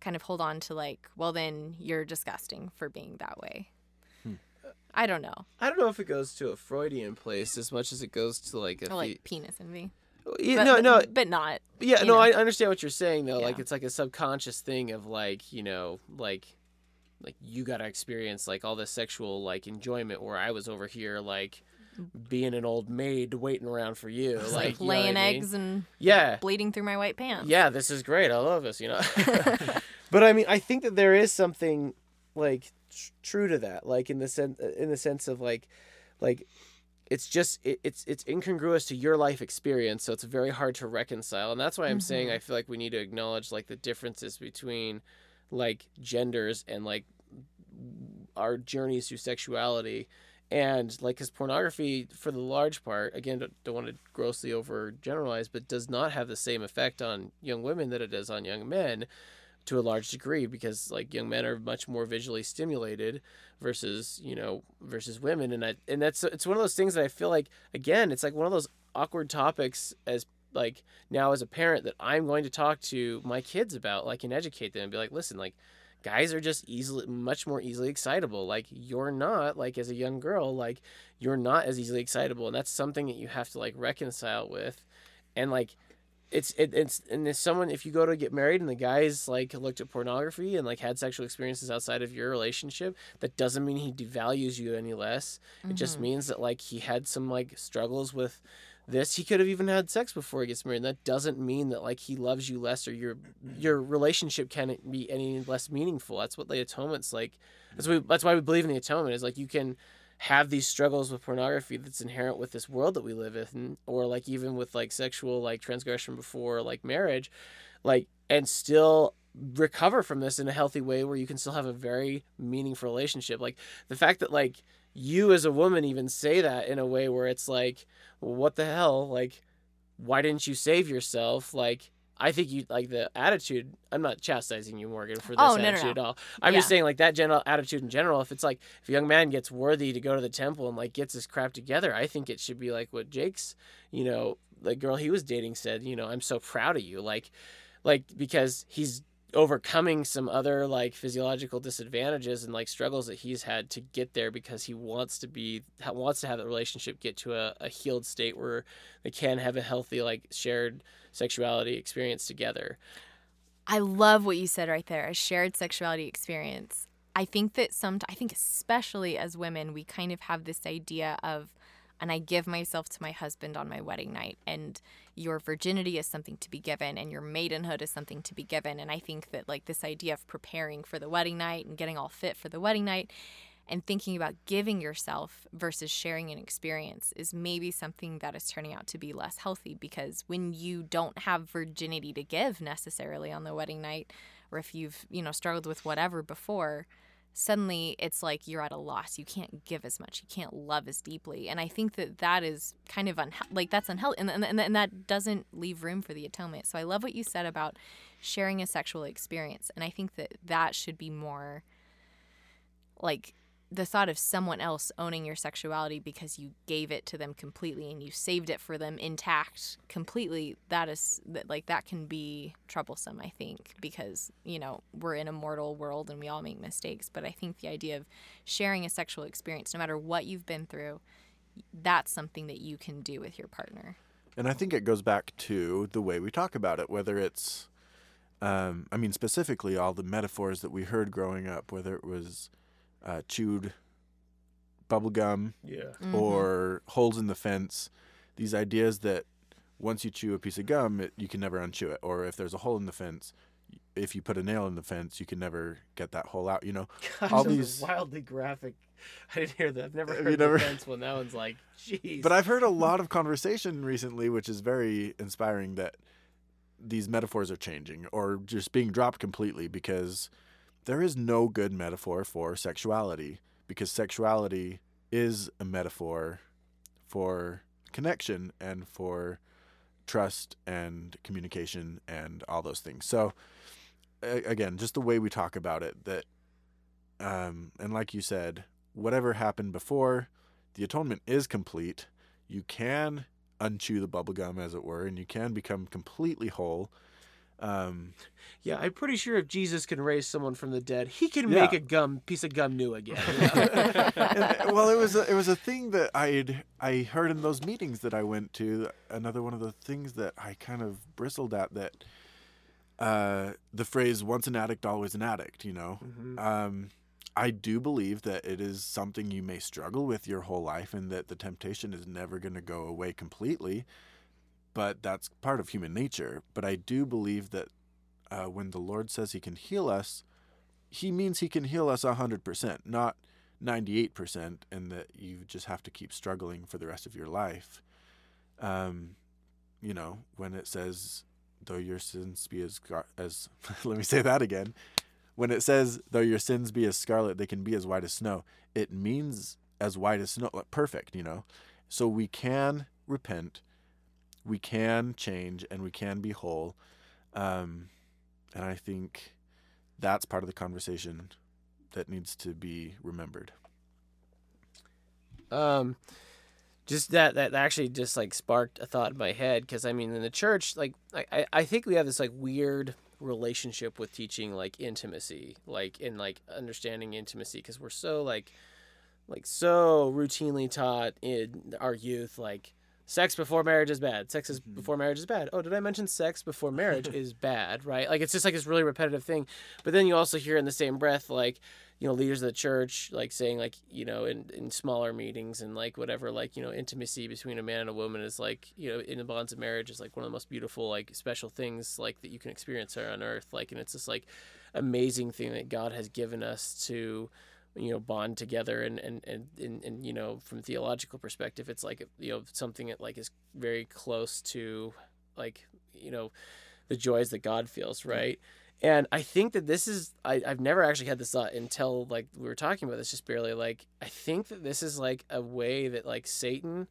kind of hold on to like, well, then you're disgusting for being that way. Hmm. I don't know, I don't know if it goes to a Freudian place as much as it goes to like a or like the- penis envy. Yeah, But- no, no, but not. yeah, no. know. I understand what you're saying though. Like it's like a subconscious thing of like you know like like you gotta experience like all this sexual like enjoyment where I was over here like being an old maid waiting around for you, like, like, you know what I laying mean? eggs and Yeah, bleeding through my white pants. yeah, this is great. I love this, you know. but I mean, I think that there is something like tr- true to that, like in the sense in the sense of like like it's just it, it's it's incongruous to your life experience, so it's very hard to reconcile. And that's why I'm saying mm-hmm. I feel like we need to acknowledge like the differences between like genders and like our journeys through sexuality and like because pornography for the large part again don't, don't want to grossly overgeneralize but does not have the same effect on young women that it does on young men to a large degree because like young men are much more visually stimulated versus you know versus women. And I, and that's it's one of those things that I feel like again it's like one of those awkward topics as like now as a parent that I'm going to talk to my kids about, like and educate them and be like, listen, like guys are just easily much more easily excitable. Like you're not like as a young girl like you're not as easily excitable. And that's something that you have to like reconcile with. And like it's it, it's and if someone if you go to get married and the guy's like looked at pornography and like had sexual experiences outside of your relationship that doesn't mean he devalues you any less. It just mm-hmm. means that like he had some like struggles with this. He could have even had sex before he gets married. And that doesn't mean that like he loves you less or your your relationship can't be any less meaningful. That's what the atonement's like. That's why that's why we believe in the atonement is like you can have these struggles with pornography that's inherent with this world that we live in or like even with like sexual like transgression before like marriage like and still recover from this in a healthy way where you can still have a very meaningful relationship. Like the fact that like you as a woman even say that in a way where it's like what the hell? Like why didn't you save yourself? Like I think you like the attitude. I'm not chastising you, Morgan, for this Oh, no, no, attitude no. at all. I'm just saying like that general attitude in general. If it's like if a young man gets worthy to go to the temple and like gets his crap together, I think it should be like what Jake's, you know, the girl he was dating said. You know, I'm so proud of you, like, like because he's overcoming some other like physiological disadvantages and like struggles that he's had to get there because he wants to be wants to have the relationship get to a, a healed state where they can have a healthy like shared sexuality experience together I love what you said right there, a shared sexuality experience. I think that some I think especially as women, we kind of have this idea of and I give myself to my husband on my wedding night and your virginity is something to be given and your maidenhood is something to be given and I think that like this idea of preparing for the wedding night and getting all fit for the wedding night and thinking about giving yourself versus sharing an experience is maybe something that is turning out to be less healthy because when you don't have virginity to give necessarily on the wedding night or if you've you know struggled with whatever before suddenly it's like you're at a loss. You can't give as much. You can't love as deeply. And i think that that is kind of unhe- like that's unhealthy and, and, and that doesn't leave room for the atonement. So i love what you said about sharing a sexual experience. And i think that that should be more like the thought of someone else owning your sexuality because you gave it to them completely and you saved it for them intact completely that is that like that can be troublesome i think because you know we're in a mortal world and we all make mistakes. But i think the idea of sharing a sexual experience no matter what you've been through that's something that you can do with your partner. And I think it goes back to the way we talk about it, whether it's, um, I mean, specifically all the metaphors that we heard growing up, whether it was uh, chewed bubble gum yeah or holes in the fence, these ideas that once you chew a piece of gum, it, you can never unchew it. Or if there's a hole in the fence, if you put a nail in the fence, you can never get that hole out. You know, all these. wildly graphic i didn't hear that i've never heard you the never- fence one that one's like jeez But I've heard a lot of conversation recently, which is very inspiring that these metaphors are changing or just being dropped completely because there is no good metaphor for sexuality because sexuality is a metaphor for connection and for trust and communication and all those things. So again, just the way we talk about it that um and like you said, whatever happened before the atonement is complete. You can unchew the bubble gum, as it were, and you can become completely whole. Um, yeah i'm pretty sure if jesus can raise someone from the dead he can Yeah. make a gum piece of gum new again and, well, it was a, it was a thing that I'd I heard in those meetings that I went to. Another one of the things that I kind of bristled at that uh, the phrase "once an addict, always an addict." You know, um, I do believe that it is something you may struggle with your whole life, and that the temptation is never going to go away completely. But that's part of human nature. But I do believe that uh, when the Lord says He can heal us, He means He can heal us hundred percent, not 98% and that you just have to keep struggling for the rest of your life. Um, you know, when it says, though your sins be as, scar- as let me say that again. When it says, though your sins be as scarlet, they can be as white as snow, it means as white as snow, perfect, you know? So we can repent, we can change, and we can be whole. Um, and I think that's part of the conversation that needs to be remembered. Um, just that that actually just like sparked a thought in my head because I mean in the church like I I- I think we have this like weird relationship with teaching like intimacy like in like understanding intimacy because we're so like like so routinely taught in our youth like sex before marriage is bad. Sex is mm-hmm. before marriage is bad. Oh did i mention sex before marriage is bad right? Like it's just like this really repetitive thing. But then you also hear in the same breath like you know leaders of the church like saying like you know in, in smaller meetings and like whatever like you know intimacy between a man and a woman is like you know in the bonds of marriage is like one of the most beautiful like special things like that you can experience here on earth. Like and it's this like amazing thing that god has given us to you know bond together and and, and and and you know from theological perspective it's like you know something that like is very close to like you know the joys that god feels right? And i think that this is I, i've never actually had this thought until like we were talking about this just barely. Like i think that this is like a way that like satan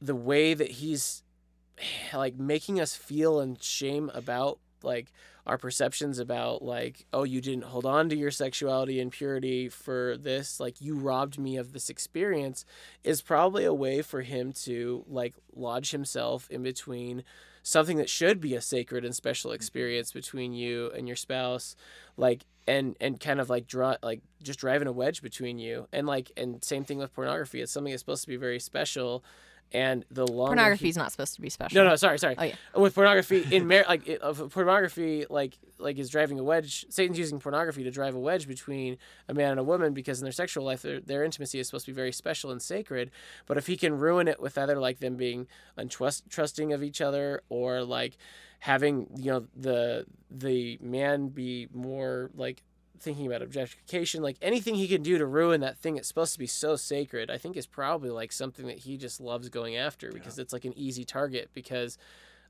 the way that he's like making us feel and shame about like our perceptions about like oh you didn't hold on to your sexuality and purity for this like you robbed me of this experience is probably a way for him to like lodge himself in between something that should be a sacred and special mm-hmm. experience between you and your spouse like and and kind of like draw like just driving a wedge between you. And like and same thing with pornography. It's something that's supposed to be very special and the longer Pornography he- is not supposed to be special. no, no, sorry, sorry. Oh, yeah. With pornography in mar- like it, of pornography, like like is driving a wedge. Satan's using pornography to drive a wedge between a man and a woman because in their sexual life, their, their intimacy is supposed to be very special and sacred. But if he can ruin it with either like them being untrust trusting of each other or like having you know the the man be more like thinking about objectification like anything he can do to ruin that thing that's supposed to be so sacred i think is probably like something that he just loves going after because it's like an easy target because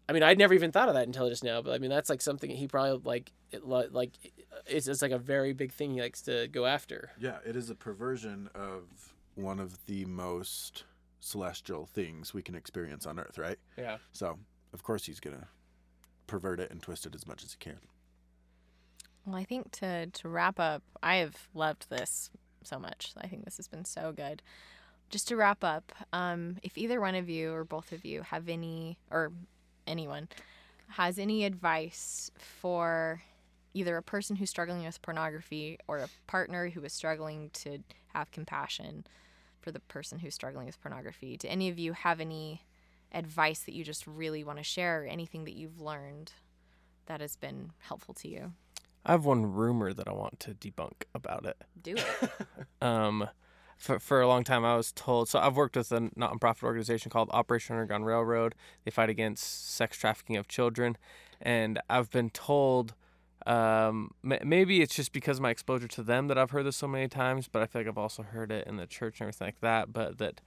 i mean i'd never even thought of that until just now but i mean that's like something that he probably like it li- like it's, it's like a very big thing he likes to go after Yeah, it is a perversion of one of the most celestial things we can experience on Earth, right? yeah So, of course, he's gonna pervert it and twist it as much as he can. Well, I think to to wrap up, I have loved this so much. I think this has been so good. Just to wrap up, um, if either one of you or both of you have any, or anyone has any advice for either a person who's struggling with pornography or a partner who is struggling to have compassion for the person who's struggling with pornography, do any of you have any advice that you just really want to share or anything that you've learned that has been helpful to you? I have one rumor that I want to debunk about it. Do it. um, for, for a long time, I was told. So I've worked with a nonprofit organization called Operation Underground Railroad. They fight against sex trafficking of children, and I've been told. Um, m- maybe it's just because of my exposure to them that I've heard this so many times, but I feel like I've also heard it in the church and everything like that. But that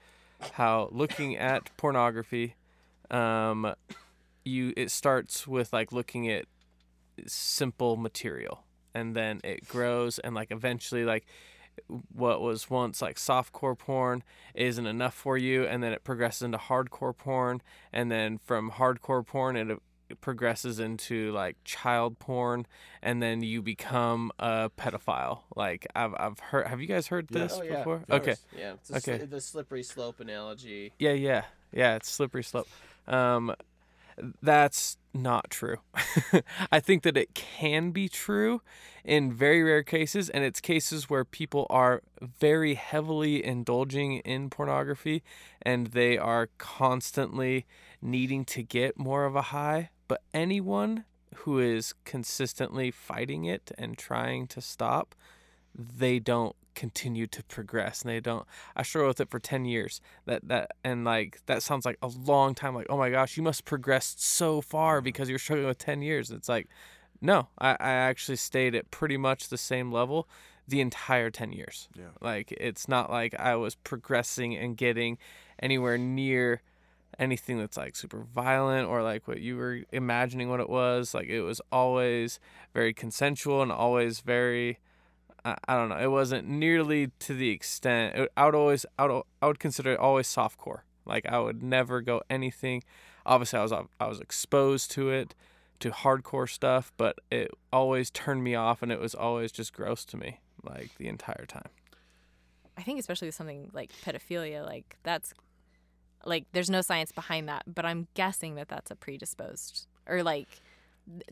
how looking at pornography, um, you it starts with like looking at simple material. And then it grows and like eventually like what was once like softcore porn isn't enough for you and then it progresses into hardcore porn. And then from hardcore porn it, it progresses into like child porn. And then you become a pedophile. Like i've, I've heard have you guys heard Yeah. this Oh, yeah, before? Okay. Yeah. It's a Okay. the slippery slope analogy. Yeah, yeah, yeah. It's slippery slope. Um, that's not true. I think that it can be true in very rare cases, and it's cases where people are very heavily indulging in pornography and they are constantly needing to get more of a high. But anyone who is consistently fighting it and trying to stop, they don't continue to progress and they don't I struggle with it for 10 years. That that and like that sounds like a long time like oh my gosh you must progress so far because you're struggling with 10 years. It's like no I, I actually stayed at pretty much the same level the entire 10 years. Yeah. like it's not like I was progressing and getting anywhere near anything that's like super violent or like what you were imagining what it was. Like it was always very consensual and always very I, I don't know. It wasn't nearly to the extent. It, I would always, I would, I would consider it always softcore. Like I would never go anything. Obviously, I was, I was exposed to it, to hardcore stuff, but it always turned me off, and it was always just gross to me, like the entire time. I think especially with something like pedophilia, like that's like there's no science behind that, but I'm guessing that that's a predisposed or like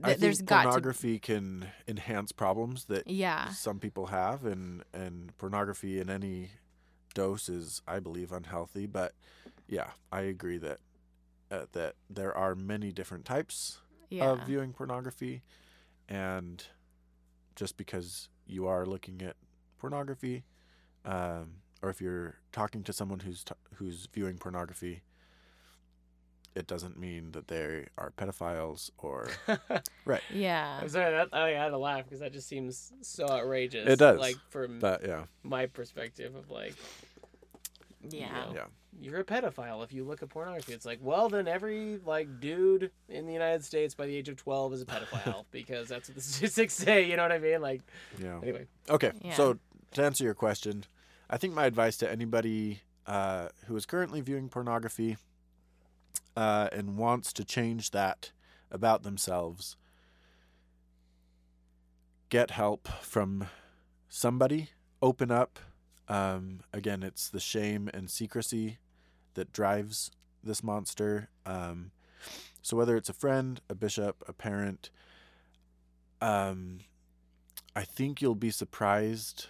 th- there's got to pornography can enhance problems that Yeah. some people have, and and pornography in any dose is, I believe, unhealthy. But yeah, I agree that uh, that there are many different types yeah. of viewing pornography, and just because you are looking at pornography, um, or if you're talking to someone who's t- who's viewing pornography, it doesn't mean that they are pedophiles or right. yeah. I'm sorry, that I had to laugh because that just seems so outrageous. It does. Like from But yeah, my perspective of like, Yeah. know. yeah. you're a pedophile if you look at pornography. It's like, well, then every like dude in the United States by the age of 12 is a pedophile because that's what the statistics say. You know what I mean? Like, Yeah. anyway. Okay. Yeah. So to answer your question, I think my advice to anybody uh, who is currently viewing pornography uh, and wants to change that about themselves, get help from somebody. Open up. Um, again, it's the shame and secrecy that drives this monster. Um, so whether it's a friend, a bishop, a parent, um, I think you'll be surprised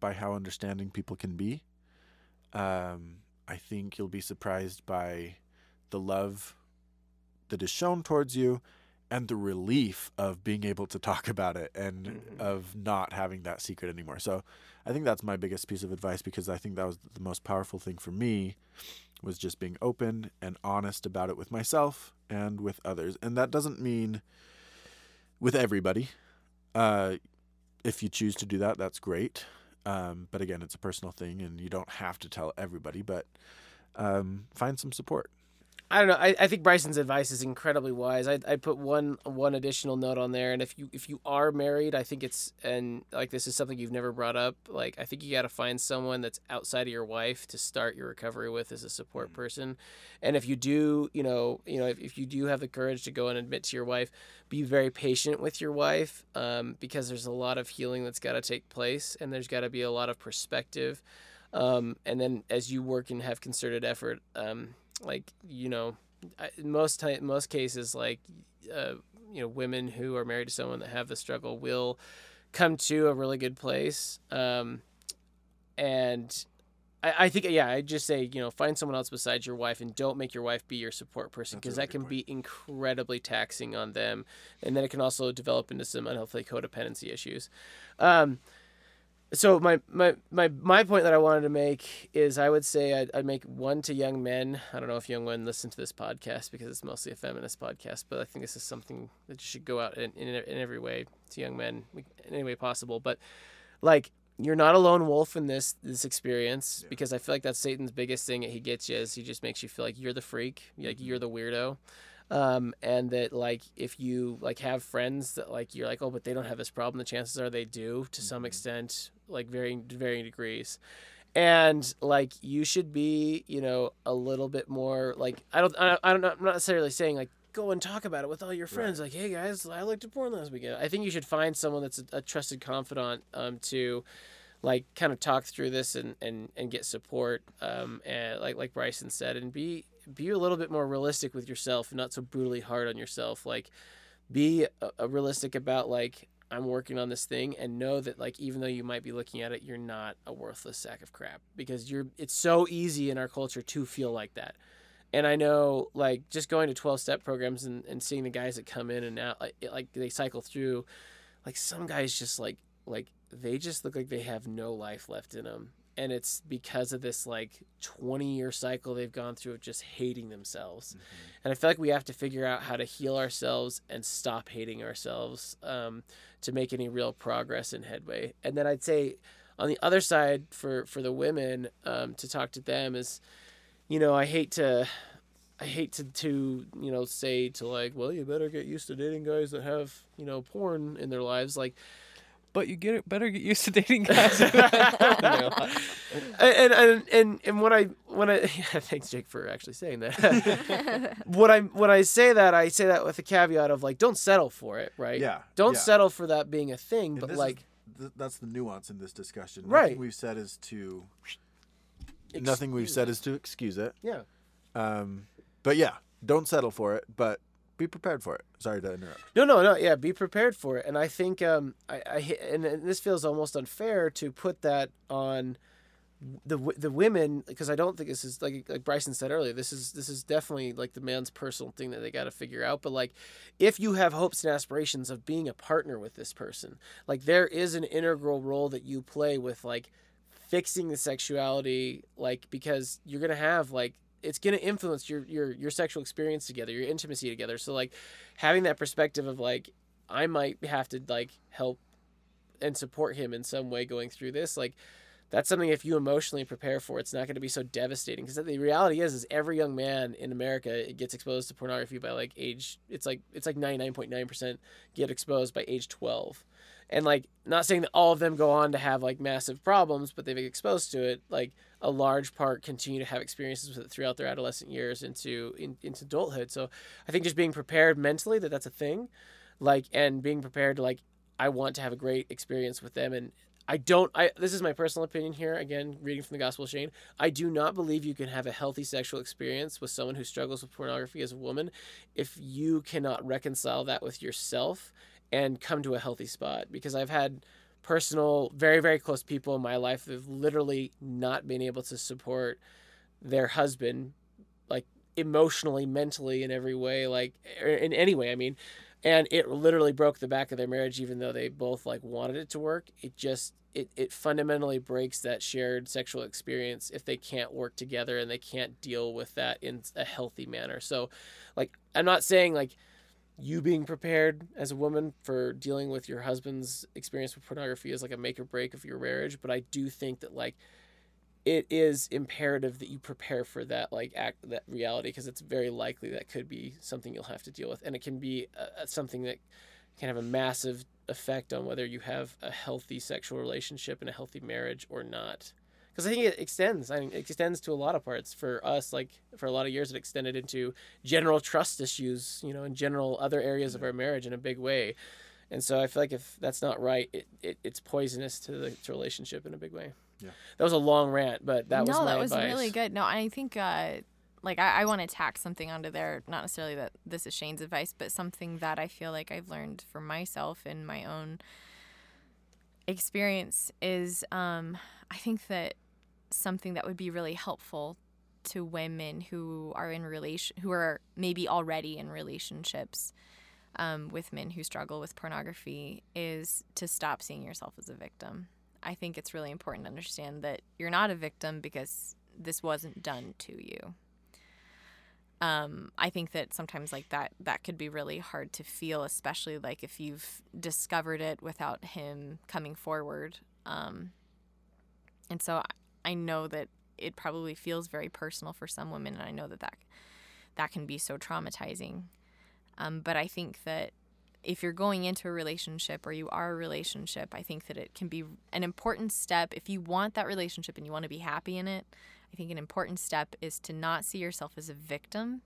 by how understanding people can be. Um, I think you'll be surprised by the love that is shown towards you and the relief of being able to talk about it and Mhm. of not having that secret anymore. So I think that's my biggest piece of advice because I think that was the most powerful thing for me was just being open and honest about it with myself and with others. And that doesn't mean with everybody. Uh, if you choose to do that, that's great. Um, but again, it's a personal thing, and you don't have to tell everybody. But um, find some support. I don't know. I, I think Bryson's advice is incredibly wise. I I put one one additional note on there, and if you if you are married, I think it's and like this is something you've never brought up. Like I think you got to find someone that's outside of your wife to start your recovery with as a support person, and if you do, you know, you know, if, if you do have the courage to go and admit to your wife, be very patient with your wife, um, because there's a lot of healing that's got to take place, and there's got to be a lot of perspective. Um, and then as you work and have concerted effort, um, like you know, most time, most cases, like uh, you know, women who are married to someone that have the struggle will come to a really good place. Um, and I, I think, yeah, I just say, you know, find someone else besides your wife, and don't make your wife be your support person because that can be incredibly taxing on them, and then it can also develop into some unhealthy codependency issues. Um, so my, my my my point that I wanted to make is I would say I'd, I'd make one to young men. I don't know if young men listen to this podcast because it's mostly a feminist podcast, but I think this is something that you should go out in in, in every way to young men in any way possible. But like you're not a lone wolf in this this experience because I feel like that's Satan's biggest thing that he gets you is he just makes you feel like you're the freak, like you're the weirdo. Um, and that like if you like have friends that like you're like oh but they don't have this problem the chances are they do to some extent like varying varying degrees. And like you should be you know a little bit more like i don't i, I don't know i'm not necessarily saying like go and talk about it with all your friends like hey guys i looked at porn last weekend. I think you should find someone that's a, a trusted confidant um to like kind of talk through this and and, and get support um and like like bryson said and be be a little bit more realistic with yourself and not so brutally hard on yourself. Like be a, a realistic about like i'm working on this thing and know that like even though you might be looking at it you're not a worthless sack of crap because you're it's so easy in our culture to feel like that. And i know like just going to 12 step programs and, and seeing the guys that come in and out like, like they cycle through like some guys just like like they just look like they have no life left in them and it's because of this like 20 year cycle they've gone through of just hating themselves. And i feel like we have to figure out how to heal ourselves and stop hating ourselves um, to make any real progress and headway. And then i'd say on the other side for for the women um, to talk to them is you know i hate to I hate to, to you know say to like well you better get used to dating guys that have you know porn in their lives. Like But you get it better get used to dating guys. And, and and and when I when I thanks Jake for actually saying that. when I when I say that I say that with a caveat of like don't settle for it, right? Yeah, Don't yeah. settle for that being a thing, And but this is- like th- that's the nuance in this discussion. Right. Nothing we've said is to. Nothing we've said it. is to excuse it. Yeah. Um, but yeah, don't settle for it, but be prepared for it. Sorry to interrupt. No, no, no. Yeah, be prepared for it. And I think um, I, I and, and this feels almost unfair to put that on the the women because I don't think this is like like Bryson said earlier. This is this is definitely like the man's personal thing that they got to figure out. But like, if you have hopes and aspirations of being a partner with this person, like there is an integral role that you play with like fixing the sexuality, like because you're gonna have like it's gonna influence your your your sexual experience together, your intimacy together. So like having that perspective of like I might have to like help and support him in some way going through this, like that's something if you emotionally prepare for, it's not going to be so devastating. Because the reality is, is every young man in America gets exposed to pornography by like age. It's like it's like ninety nine point nine percent get exposed by age twelve, and like not saying that all of them go on to have like massive problems, but they've been exposed to it. Like a large part continue to have experiences with it throughout their adolescent years into in, into adulthood. So I think just being prepared mentally that that's a thing, like and being prepared to like I want to have a great experience with them and I don't I this is my personal opinion here again reading from the Gospel of Shane I do not believe you can have a healthy sexual experience with someone who struggles with pornography as a woman if you cannot reconcile that with yourself and come to a healthy spot because I've had personal very very close people in my life that have literally not been able to support their husband like emotionally mentally in every way like er, in any way I mean. And it literally broke the back of their marriage even though they both like wanted it to work. It just it, it fundamentally breaks that shared sexual experience if they can't work together and they can't deal with that in a healthy manner. So like i'm not saying like you being prepared as a woman for dealing with your husband's experience with pornography is like a make or break of your marriage but i do think that like it is imperative that you prepare for that like act that reality because it's very likely that could be something you'll have to deal with and it can be uh, something that can have a massive effect on whether you have a healthy sexual relationship and a healthy marriage or not because i think it extends i mean it extends to a lot of parts for us like for a lot of years it extended into general trust issues you know in general other areas of our marriage in a big way and so i feel like if that's not right it, it it's poisonous to the to relationship in a big way Yeah. that was a long rant, but that was no, that was advice. really good. No, I think uh, like I, I want to tack something onto there. Not necessarily that this is Shane's advice, but something that I feel like I've learned for myself in my own experience is um, I think that something that would be really helpful to women who are in relation who are maybe already in relationships um, with men who struggle with pornography is to stop seeing yourself as a victim. I think it's really important to understand that you're not a victim because this wasn't done to you. Um, I think that sometimes like that that could be really hard to feel, especially like if you've discovered it without him coming forward. Um, and so I, know that it probably feels very personal for some women, and I know that that, that can be so traumatizing. Um, but I think that if you're going into a relationship or you are a relationship, I think that it can be an important step. If you want that relationship and you want to be happy in it, I think an important step is to not see yourself as a victim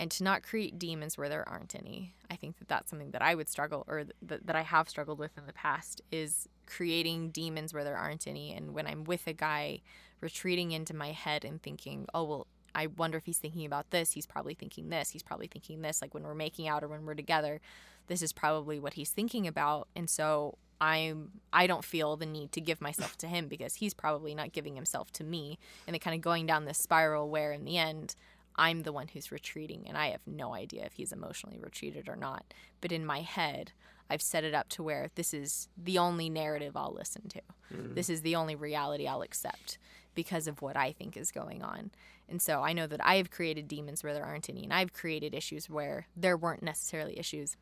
and to not create demons where there aren't any. I think that that's something that I would struggle or th- that I have struggled with in the past is creating demons where there aren't any. And when I'm with a guy, retreating into my head and thinking, oh, well, I wonder if he's thinking about this. He's probably thinking this. He's probably thinking this. Like when we're making out or when we're together, this is probably what he's thinking about. And so I'm I don't feel the need to give myself to him because he's probably not giving himself to me. And then kind of going down this spiral where in the end I'm the one who's retreating and I have no idea if he's emotionally retreated or not. But in my head, I've set it up to where this is the only narrative I'll listen to. Mm-hmm. This is the only reality I'll accept because of what I think is going on. And so I know that I have created demons where there aren't any, and I've created issues where there weren't necessarily issues.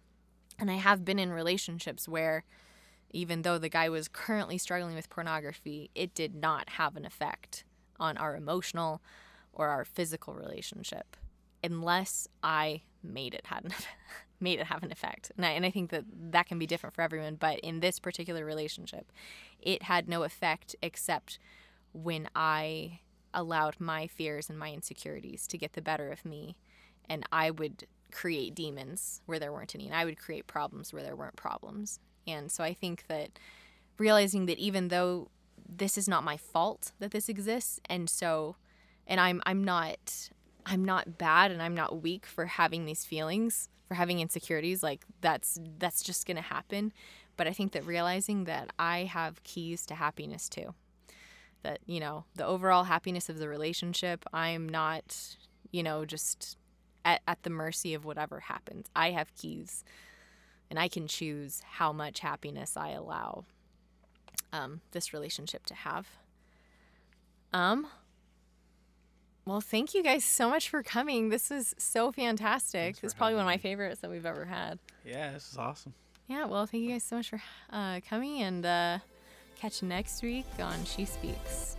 And I have been in relationships where even though the guy was currently struggling with pornography, it did not have an effect on our emotional or our physical relationship unless I made it had an made it have an effect. And I, and I think that that can be different for everyone, but in this particular relationship, it had no effect except when I allowed my fears and my insecurities to get the better of me and I would create demons where there weren't any and I would create problems where there weren't problems. And so I think that realizing that even though this is not my fault that this exists and so and I'm I'm not I'm not bad and I'm not weak for having these feelings, for having insecurities. Like that's that's just gonna happen. But I think that realizing that I have keys to happiness too. That, you know, the overall happiness of the relationship, I'm not, you know, just at, at the mercy of whatever happens. I have keys and I can choose how much happiness I allow um, this relationship to have. Um, well, thank you guys so much for coming. This was so fantastic. This is probably one of my favorites that we've ever had. Yeah, this is awesome. Yeah, well, thank you guys so much for uh, coming and uh, catch you next week on She Speaks.